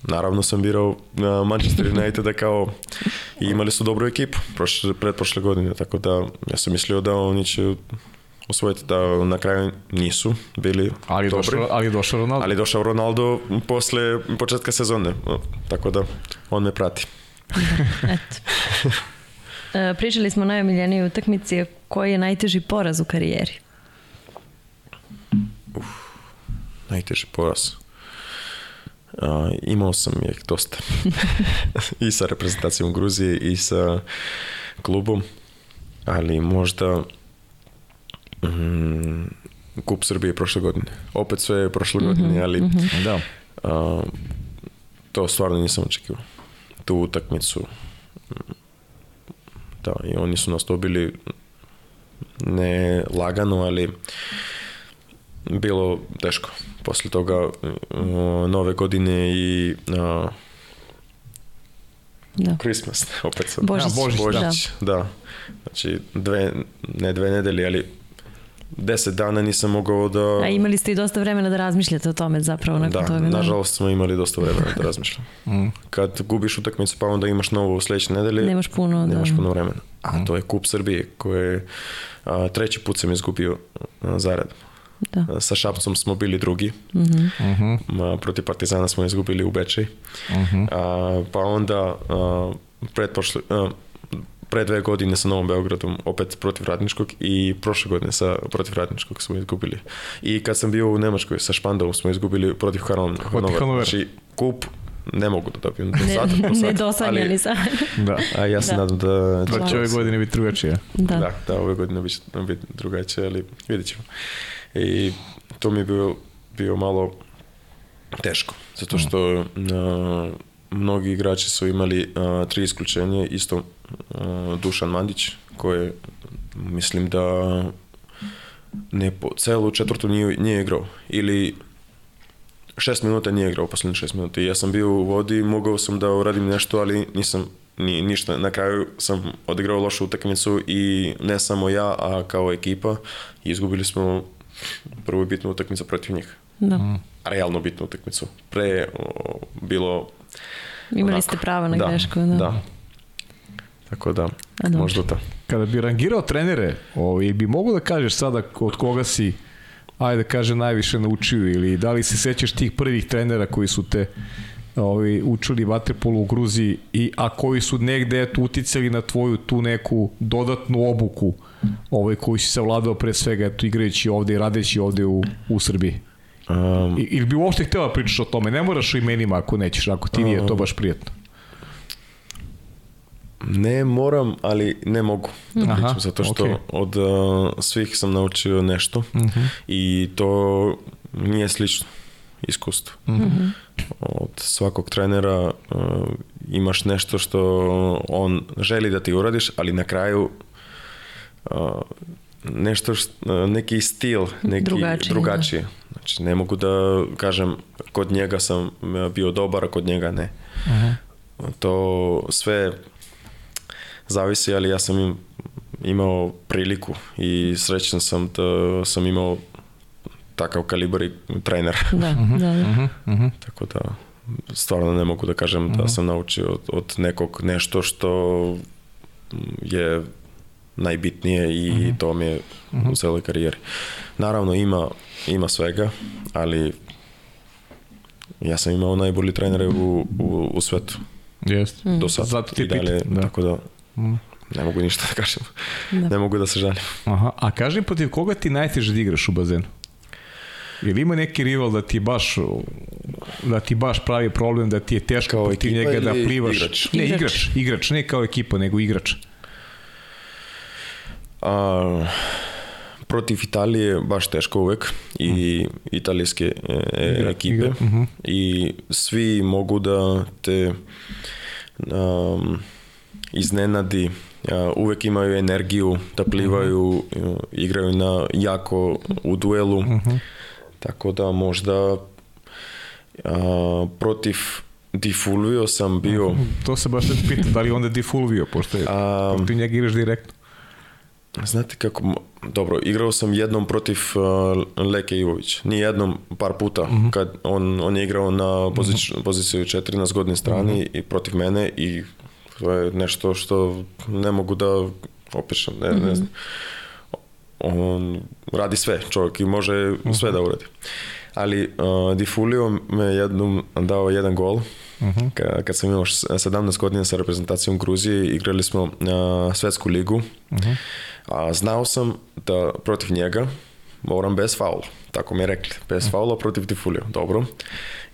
Naravno sam birao uh, Manchester United kao i imali su dobru ekipu prošle, pretprošle godine, tako da ja sam mislio da oni će osvojiti da na kraju nisu bili Ali dobri. došao, ali došao Ronaldo. Ali došao Ronaldo posle početka sezone, tako da on me prati. Eto. E, pričali smo o najomiljenijoj utakmici, koji je najteži poraz u karijeri? Najteži poraz. A, imao sam je dosta. I sa reprezentacijom Gruzije i sa klubom. Ali možda mm, Kup Srbije prošle godine. Opet sve je prošle godine, ali Da. a, to stvarno nisam očekivao. Tu utakmicu da, i oni su nas dobili ne lagano, ali bilo teško. Posle toga nove godine i uh, Da. Christmas, opet sam. Božić. A, Božić, da. Božić, da. Znači, dve, ne dve nedelje, ali deset dana nisam mogao da... A imali ste i dosta vremena da razmišljate o tome zapravo nakon da, toga. nažalost smo imali dosta vremena da razmišljam. Mm. Kad gubiš utakmicu pa onda imaš novu sledeće nedelje, Nemaš puno, nemaš da. puno vremena. A to je Kup Srbije koje a, treći put sam izgubio a, zarad. Da. A, Sa Šapcom smo bili drugi, Mhm. Mhm. a, protiv Partizana smo izgubili u Bečej. Mhm. A, pa onda a, pretprošle, a, pre dve godine sa Novom Beogradom opet protiv Radničkog i prošle godine sa protiv Radničkog smo izgubili. I kad sam bio u Nemačkoj sa Špandovom smo izgubili protiv Hanovera. Hanovera. Znači kup ne mogu da dobijem do Ne, sad, do sad, nedosanjani ali, sad. Da. a ja se Da. nadam da... Da će ove godine biti drugačije. Da. Da, da, ove godine biće biti drugačije, ali vidjet ćemo. I to mi je bio, bio malo teško, zato što a, mnogi igrači su imali a, tri isključenje, isto Dušan Mandić, koji mislim da ne po, celu četvrtu nije, nije igrao, ili šest minuta nije igrao poslednjih šest minuta i ja sam bio u vodi, mogao sam da uradim nešto, ali nisam ni, ništa. Na kraju sam odigrao lošu utakmicu i ne samo ja, a kao ekipa izgubili smo prvu bitnu utakmicu protiv njih. Da. Realno bitnu utakmicu. Pre o, bilo... Imali onako, ste pravo na da, grešku. Da. Da. Tako da, A možda to. Kada bi rangirao trenere, ovaj, bi mogu da kažeš sada od koga si ajde da kaže najviše naučio ili da li se sećaš tih prvih trenera koji su te ovaj, učili vaterpolu u Gruziji i a koji su negde eto, uticali na tvoju tu neku dodatnu obuku ovaj, koju si savladao pre svega eto, igrajući ovde i radeći ovde u, u Srbiji? Um, I, ili bi uopšte htela da pričaš o tome? Ne moraš o imenima ako nećeš, ako ti nije to baš prijetno. Ne moram, ali ne mogu da Aha, pričam, zato što okej. od uh, svih sam naučio nešto i to nije slično iskustvo. Od svakog trenera uh, imaš nešto što on želi da ti uradiš, ali na kraju uh, nešto št, uh, neki stil, neki Drugačiji, drugačije. Znači ne mogu da kažem kod njega sam uh, bio dobar, a kod njega ne. To sve zavisi, ali ja sam im, imao priliku i srećan sam da sam imao takav kalibar i trener. Da, da, da. Tako da stvarno ne mogu da kažem da sam naučio od, od nekog nešto što je najbitnije i to mi je u celoj karijeri. Naravno ima, ima svega, ali ja sam imao najbolji trenere u, u, u svetu Jeste. do sad. Zato ti I dalje, da. Tako da ne mogu ništa da kažem. Da. Ne mogu da se žalim. Aha, a kaži mi protiv koga ti najteže da igraš u bazenu? Ili ima neki rival da ti baš da ti baš pravi problem da ti je teško Kao protiv njega da plivaš? igrač? Ne, Igrač. igrač, ne kao ekipa, nego igrač. A, protiv Italije je baš teško uvek i italijske e, e, Igra- ekipe igra, mhm. i svi mogu da te um, iznenadi uvek imaju energiju da plivaju igraju na jako u duelu. Tako da možda a, protiv Di Fulvio sam bio. To se baš pita, da li onda Di Fulvio, pošto je, A- protiv njega igraš direktno. Znate kako, dobro, igrao sam jednom protiv uh, Leke Ivović, ni jednom, par puta, kad on, on je igrao na pozic, poziciju 4 na zgodnoj strani i protiv mene i to je nešto što ne mogu da opišem, ne, ne znam. On radi sve, čovjek i može sve da uradi. Ali uh, Di Fulio me jednom dao jedan gol, Ka- kad sam imao š- 17 godina sa reprezentacijom Gruzije, igrali smo uh, svetsku ligu, a znao sam da protiv njega moram bez faula. Tako mi je rekli, bez faula protiv Tifulio. Dobro,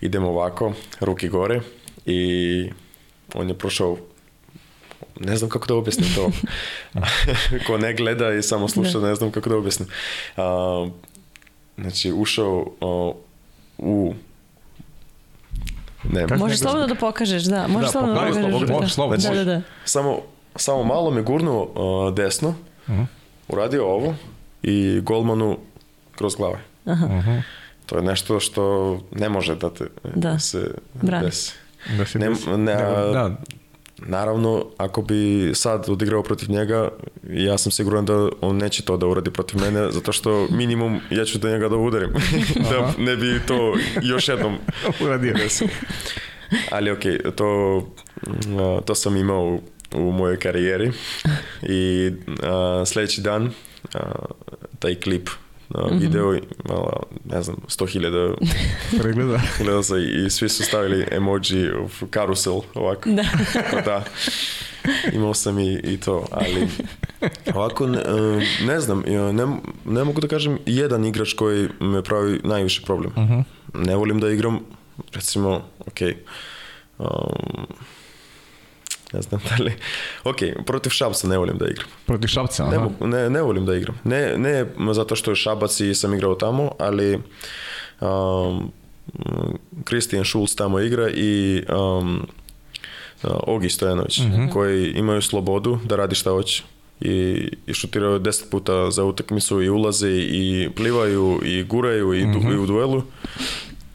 idemo ovako, ruki gore i on je prošao ne znam kako da objasnim to. Ko ne gleda i samo sluša, ne znam kako da objasnim. A, znači, ušao a, u... Ne, Kako? Možeš slobodno da pokažeš, da. Možeš Da, slobodno da pokažeš. slobodno, da. možeš slobodno. Da, da, da. samo, samo malo me gurnuo uh, desno, uradio ovo i golmanu kroz glave. To je nešto što ne može da te Da. se Brani. desi. Da se Ne- desi. ne, a- da, Naravno, ako bi sad odigrao protiv njega, ja sam siguran da on neće to da uradi protiv mene, zato što minimum ja ću da njega da udarim. da ne bi to još jednom uradio. Ali ok, to, a, to sam imao u, u mojoj karijeri i a, sljedeći dan a, taj klip a, video imala, ne znam, 100.000 Pregleda. gledao sam i svi su stavili emoji u karusel ovako. Da. Pa da. Imao sam i, i to, ali ovako ne, ne znam, ne, ne mogu da kažem jedan igrač koji me pravi najviše problem. Ne volim da igram, recimo, ok, um, ne znam da li, ok, protiv Šabca ne volim da igram. Protiv Šapca, Ne, aha. mogu- ne, ne volim da igram. Ne, ne zato što je Šabac i sam igrao tamo, ali um, Kristijan Šulc tamo igra i um, Ogi Stojanović, koji imaju slobodu da radi šta hoće. I, i šutiraju deset puta za utakmicu i ulaze i plivaju i guraju i, du, i u duelu.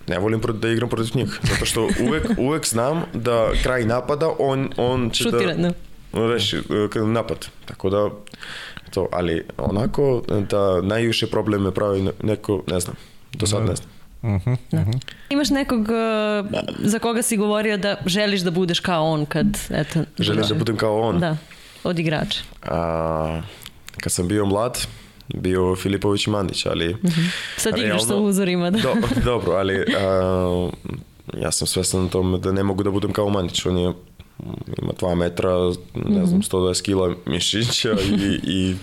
Ne volim da igram protiv njih, zato što uvek, uvek znam da kraj napada on, on će Šutira, da da. reši e, napad. Tako da, to, ali onako da najviše probleme pravi ne- neko, ne znam, do sad ne znam. Imaš nekog uh, za koga si govorio da želiš da budeš kao on kad, eto... Želiš da budem kao on? Da, od igrača. A, kad sam bio mlad, bio Filipović Mandić, ali... Sad igraš sa realno- uzorima, da. Do, dobro, ali a, ja sam svestan na tome da ne mogu da budem kao Mandić. On je ima 2 metra, ne znam, 120 kila mišića i, i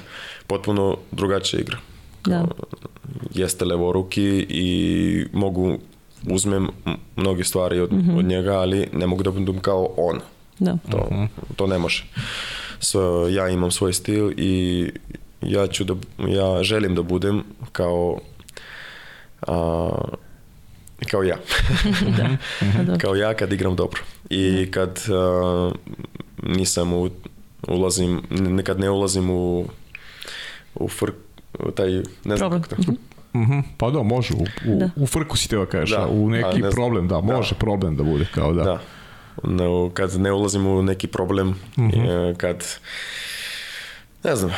potpuno drugačija igra. Da. Jeste levoruki i mogu uzmem mnoge stvari od, od njega, ali ne mogu da budem kao on. da. To, to ne može. So, ja imam svoj stil i ja ću da, ja želim da budem kao a, kao ja. Pa dobro. kao ja kad igram dobro. I kad a, nisam u, ulazim, nekad ne ulazim u u fr, u taj, ne znam Problem. kako to. Mhm, Pa da, može, u, u, Da. u frku si teo kažeš, Da. a u A, neki ne znam. problem, da, Da. može problem da bude, kao da. Da. No, kad ne ulazim u neki problem, e, kad ne znam,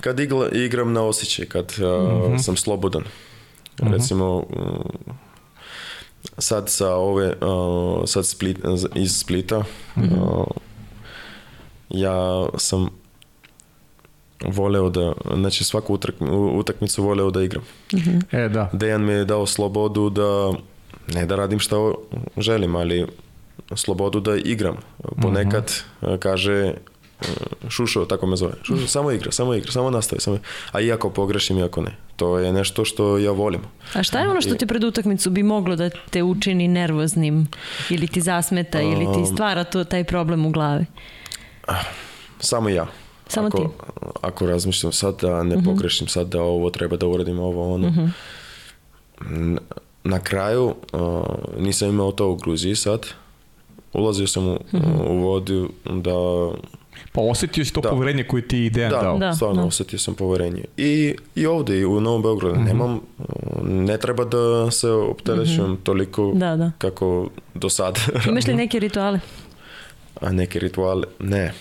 kad igla, igram na osjećaj, kad a, sam slobodan. Recimo, mm, sad sa ove, a, sad split, iz Splita, a, ja sam voleo da, znači svaku utrak- utakmicu voleo da igram. E, da. Dejan mi je dao slobodu da, ne da radim šta želim, ali slobodu da igram. Ponekad e, kaže e, Šušo, tako me zove. Šušo, samo igra, samo igra, samo nastavi. Samo... A iako pogrešim, iako ne. To je nešto što ja volim. A šta je ono što ti pred utakmicu bi moglo da te učini nervoznim ili ti zasmeta ili ti stvara to, taj problem u glavi? Samo ja. Samo ako, ti. ako razmišljam sad da ne Mhm. pogrešim sad da ovo treba da uradim ovo ono. N- Na kraju uh, nisam imao to u Gruziji sad. Ulazio sam u, Mhm. u vodu da Pa osetio si to Da. poverenje koje ti je Dejan da, dao. Da, stvarno da. osjetio sam poverenje. I, i ovdje i u Novom Beogradu Mhm. nemam, uh, ne treba da se opterećujem toliko Mhm. Da, da. kako do sad. Imaš li neke rituale? A neke rituale? Ne.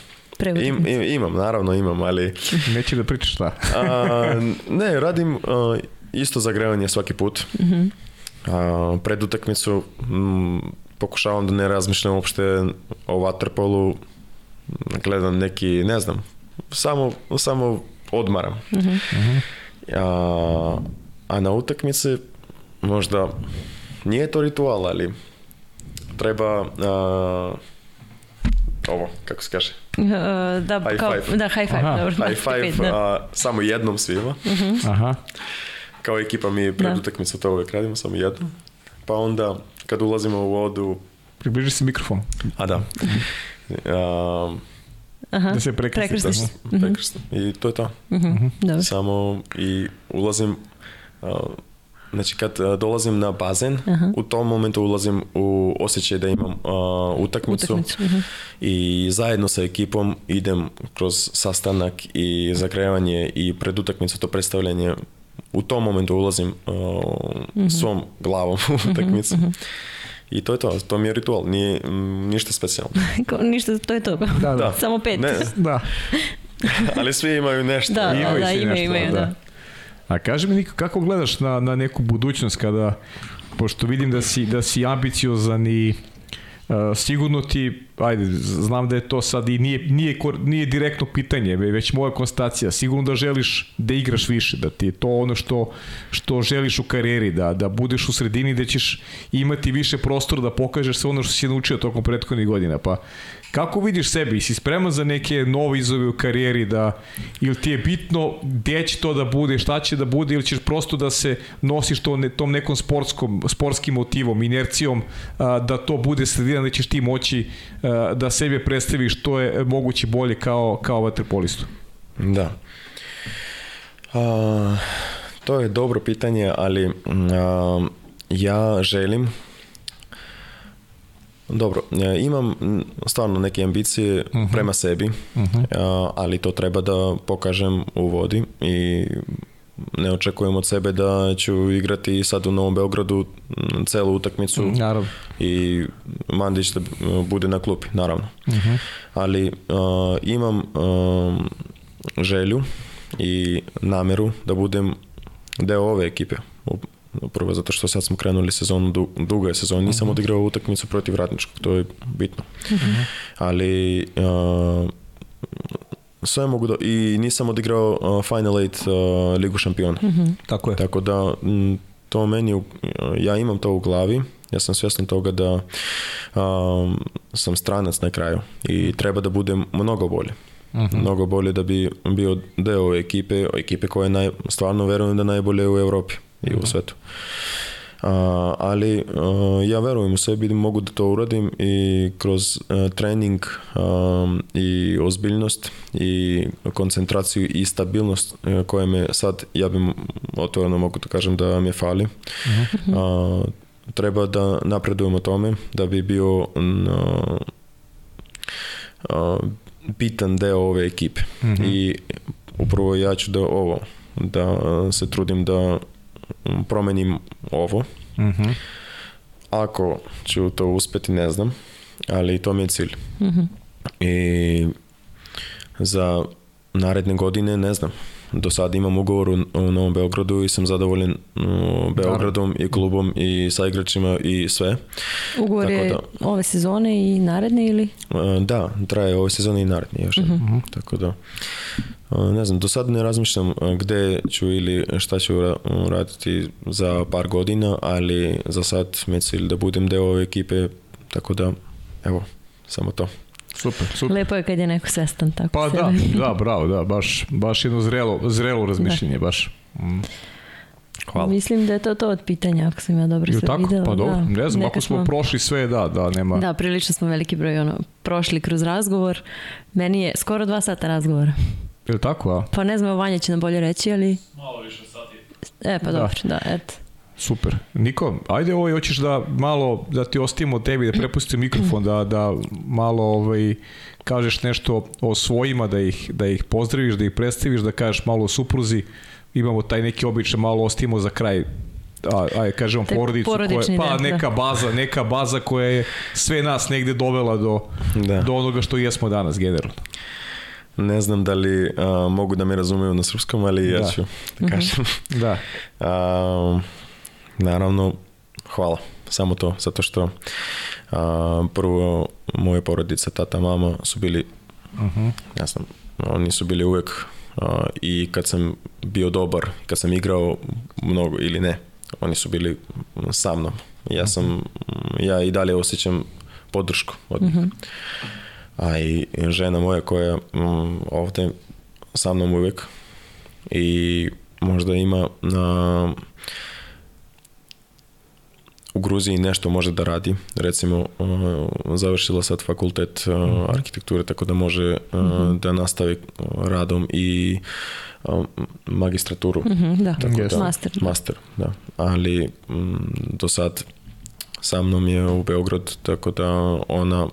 Im, im- imam, naravno imam, ali Neće da pričaš šta. a, ne, radim a, isto zagrevanje svaki put. A, pred utakmicu mm, pokušavam da ne razmišljam uopšte o waterpolu, gledam neki, ne znam, samo, samo odmaram. A, a na utakmici možda nije to ritual, ali treba a, ovo, kako se kaže, Uh, da, High kao, five. da, high five, Aha. dobro. high five da. a, samo jednom svima. Aha. Kao ekipa mi pred Da. utakmicu to uvijek radimo, samo jednom. Pa onda kad ulazimo u vodu, Približi se mikrofon. a da, a, Aha. Da se prekrstiš. Prekrstiš. Aha. prekrasno. I to je to. Mhm, Dobro. Samo i ulazim, a, znači kad a, dolazim na bazen, Aha. u tom momentu ulazim u osjećaj da imam a, utakmicu, Utakmicu. mhm. i zajedno sa ekipom idem kroz sastanak i zagrevanje i pred utakmicu to predstavljanje u tom momentu ulazim uh, svom glavom u utakmicu i to je to, to mi je ritual, nije mm, ništa specijalno. Kao, Ništa, to je to. Da, da. Samo pet. Ne, Da. ali svi imaju nešto. Da, da, Imaju da, svi imaju, nešto, imaju, da. da. A kaži mi Niko, kako gledaš na, na neku budućnost kada, pošto vidim da si, da si ambiciozan i sigurno ti, ajde, znam da je to sad i nije, nije, nije direktno pitanje, ve- već moja konstacija, sigurno da želiš da igraš više, da ti je to ono što, što želiš u karijeri, da, da budeš u sredini da ćeš imati više prostora da pokažeš sve ono što si naučio tokom prethodnih godina, pa Kako vidiš sebe? Si spreman za neke nove izove u karijeri da ili ti je bitno gde će to da bude, šta će da bude ili ćeš prosto da se nosiš to, ne, tom nekom sportskom, sportskim motivom, inercijom a, da to bude sredina da ćeš ti moći a, da sebe predstaviš što je moguće bolje kao, kao vaterpolistu? Da. A, to je dobro pitanje, ali a, ja želim dobro, e, imam stvarno neke ambicije prema sebi, a, ali to treba da pokažem u vodi i ne očekujem od sebe da ću igrati sad u Novom Beogradu celu utakmicu Naravno. i Mandić da uh, bude na klupi, naravno. Ali uh, imam um, želju i nameru da budem deo ove ekipe. U- Prvo zato što sad smo krenuli sezonu, du, duga je sezona, nisam odigrao utakmicu protiv Radničkog, to je bitno. Ali uh, sve mogu da, i nisam odigrao uh, Final Eight uh, Ligu šampiona. Tako je. Tako da m, to meni, u- ja imam to u glavi, ja sam svjestan toga da um, sam stranac na kraju i treba da budem mnogo bolje. Mnogo bolje da bi bio deo ove ekipe, ekipe koja je naj, stvarno verujem da je najbolje u Europi i u svetu. A, ali a, ja verujem u sebi da mogu da to uradim i kroz a, trening a, i ozbiljnost i koncentraciju i stabilnost a, koja me sad, ja bi otvoreno mogu da kažem da mi fali. A, treba da napredujem o tome da bi bio na, a, bitan deo ove ekipe. I upravo ja ću da ovo, da se trudim da promenim ovo. Mhm. Ako ću to uspeti, ne znam, ali to mi je cilj. I za naredne godine ne znam. Do sada imam ugovor u, u Novom Beogradu i sam zadovoljen uh, Beogradom i klubom i sa igračima i sve. Ugovor Tako je da. ove sezone i naredne ili? Uh, Da, traje ove sezone i naredni još. Mhm. Tako da, uh, ne znam, do sad ne razmišljam uh, gde ću ili šta ću ra- raditi za par godina, ali za sad mi je cilj da budem deo ove ekipe, tako da, evo, samo to. Super, super. Lepo je kad je neko svestan tako Pa sebe. da, da, bravo, da, baš, baš jedno zrelo, zrelo razmišljenje, baš. Mm. Hvala. Mislim da je to to od pitanja, ako sam ja dobro sve tako? videla. Pa dobro, da. ne znam, Neka ako smo prošli sve, da, da, nema. Da, prilično smo veliki broj ono, prošli kroz razgovor. Meni je skoro dva sata razgovora. Je tako, a? Pa ne znam, Vanja će nam bolje reći, ali... Malo više sati. E, pa Da. dobro, da, eto. Super. Niko, ajde ovaj, hoćeš da malo, da ti ostavimo tebi, da prepustim mikrofon, da, da malo ovaj, kažeš nešto o svojima, da ih, da ih pozdraviš, da ih predstaviš, da kažeš malo o supruzi. Imamo taj neki običaj, malo ostavimo za kraj a, aj kažemo porodicu koja, pa da. neka baza neka baza koja je sve nas negde dovela do Da. do onoga što jesmo danas generalno Ne znam da li a, mogu da me razumeju na srpskom, ali ja Da. ću da kažem. da A, naravno, hvala. Samo to, zato što a, prvo moja porodica, tata, mama su bili, uh ja znam, oni su bili uvek a, i kad sam bio dobar, kad sam igrao mnogo ili ne, oni su bili sa mnom. Ja sam, ja i dalje osjećam podršku od njih. A i žena moja koja mm, ovde sa mnom uvek i možda ima na u Gruziji nešto može da radi. Recimo, uh, završila sad fakultet uh, arhitekture, tako da može uh, da nastavi radom i magistraturu. Mhm, da, Tako da- master. Da. Master, da. Ali mm, do sad sa mnom je u Beograd, tako da ona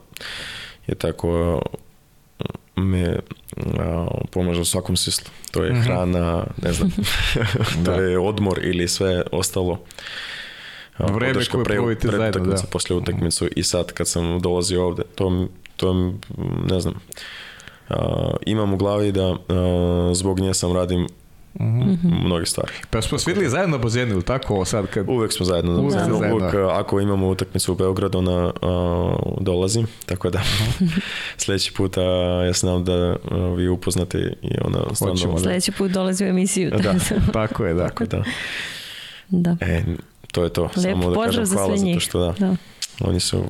je tako mm, me a, pomaže u svakom smislu. To je hrana, ne znam, to Da. je odmor ili sve ostalo. Vreme podrška koje pre- provodite pred zajedno, utakmicu, da. Posle utakmicu i sad kad sam dolazio ovde, to, to ne znam, a, imam u glavi da a, zbog nje sam radim mnoge stvari. pa smo se videli zajedno na bazenu ili tako sad kad Uvek smo zajedno. Uvek Uvek, smo zajedno. uvek a, ako imamo utakmicu u Beogradu, ona a, dolazi, tako da sledeći puta ja se nadam da a, vi upoznate i ona stvarno... Hoćemo, da. Sledeći put dolazi u emisiju. Da. tako je da Tako da, da. e, to je to. Lep Samo da pozdrav kažem za hvala sve njih. što da, Da. oni su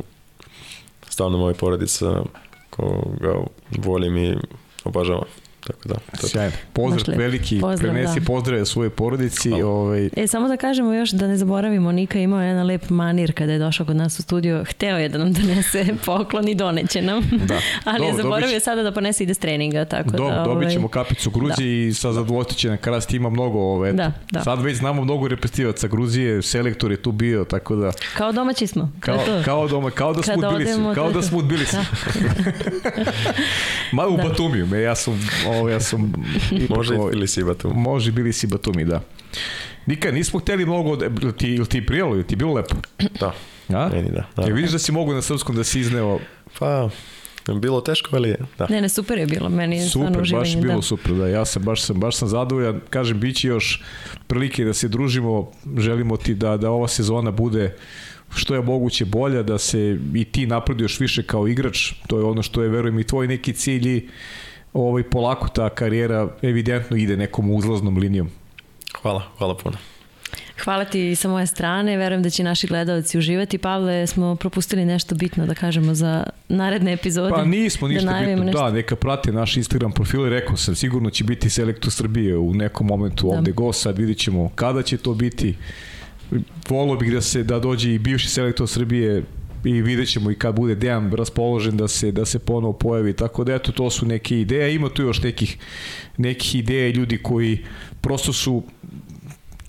stvarno moja porodica koga volim i obažavam. Tako da, to je to. Sjajno. Pozdrav Baš lepo. veliki, Pozdrav, prenesi da. pozdrave svojoj porodici. Hvala. Ovaj, E, samo da kažemo još da ne zaboravimo, Nika je imao jedan lep manir kada je došao kod nas u studio. Hteo je da nam donese poklon i doneće nam. Da. Ali Dobro, je zaboravio dobit će- sada da ponese ide s treninga, tako Do, da... dobit ovaj, ćemo kapicu Gruzije i sa zadovoljstvom će na krasti ima mnogo ove. Da, da. Sad već znamo mnogo reprezentativaca Gruzije, selektor je tu bio, tako da Kao domaći smo. kao, to. kao, doma, kao da smo odemo, kao da smo u Tbilisi. Ma u Da. Batumiju, me, ja sam, ovo, ja sam ipak, Može i ili si tu. Može bili si Batumi, da. Nika, nismo hteli mnogo, ili ti, ili ti prijelo, ili ti bilo lepo? Da, A? meni da. da. Ja vidiš da si mogu na srpskom da si izneo Pa, bilo teško, ali da. Ne, ne, super je bilo. Meni je stvarno Super, uživanje. baš je bilo da. super, da, ja sam baš sam baš sam zadovoljan. Kažem biće još prilike da se družimo, želimo ti da da ova sezona bude što je moguće bolja, da se i ti napreduješ više kao igrač, to je ono što je, verujem, i tvoj neki cilj i ovaj, polako ta karijera evidentno ide nekom uzlaznom linijom. Hvala, hvala puno. Hvala ti sa moje strane, verujem da će naši gledalci uživati. Pavle, smo propustili nešto bitno da kažemo za naredne epizode. Pa nismo ništa da da najavimo bitno, nešto. da, neka prate naš Instagram profil i rekao sam, sigurno će biti selektor Srbije u nekom momentu Da. ovde go, sad vidit ćemo kada će to biti. Volio bih da se da dođe i bivši selektor Srbije i vidjet ćemo i kad bude Dejan raspoložen da se da se ponovo pojavi. Tako da eto to su neke ideje. Ima tu još nekih nekih ideja i ljudi koji prosto su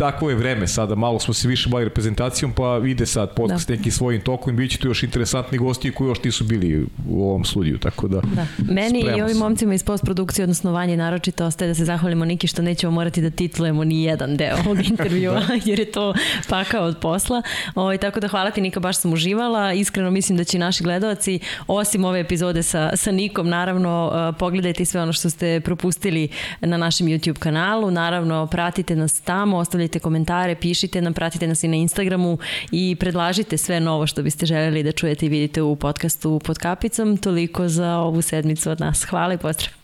takvo je vreme sada, malo smo se više bavili reprezentacijom, pa ide sad podcast da. nekim svojim tokom i bit će tu još interesantni gosti koji još nisu bili u ovom studiju, tako da... Da. Meni i ovim momcima iz postprodukcije, odnosno Vanje naročito, ostaje da se zahvalimo Niki što nećemo morati da titlujemo ni jedan deo ovog intervjua, jer je to pakao od posla. O, tako da hvala ti Nika, baš sam uživala. Iskreno mislim da će i naši gledalci, osim ove epizode sa, sa Nikom, naravno uh, pogledajte i sve ono što ste propustili na našem YouTube kanalu. Naravno, pratite nas tamo, ostavljajte komentare, pišite nam, pratite nas i na Instagramu i predlažite sve novo što biste želeli da čujete i vidite u podcastu pod kapicom. Toliko za ovu sedmicu od nas. Hvala i pozdrav!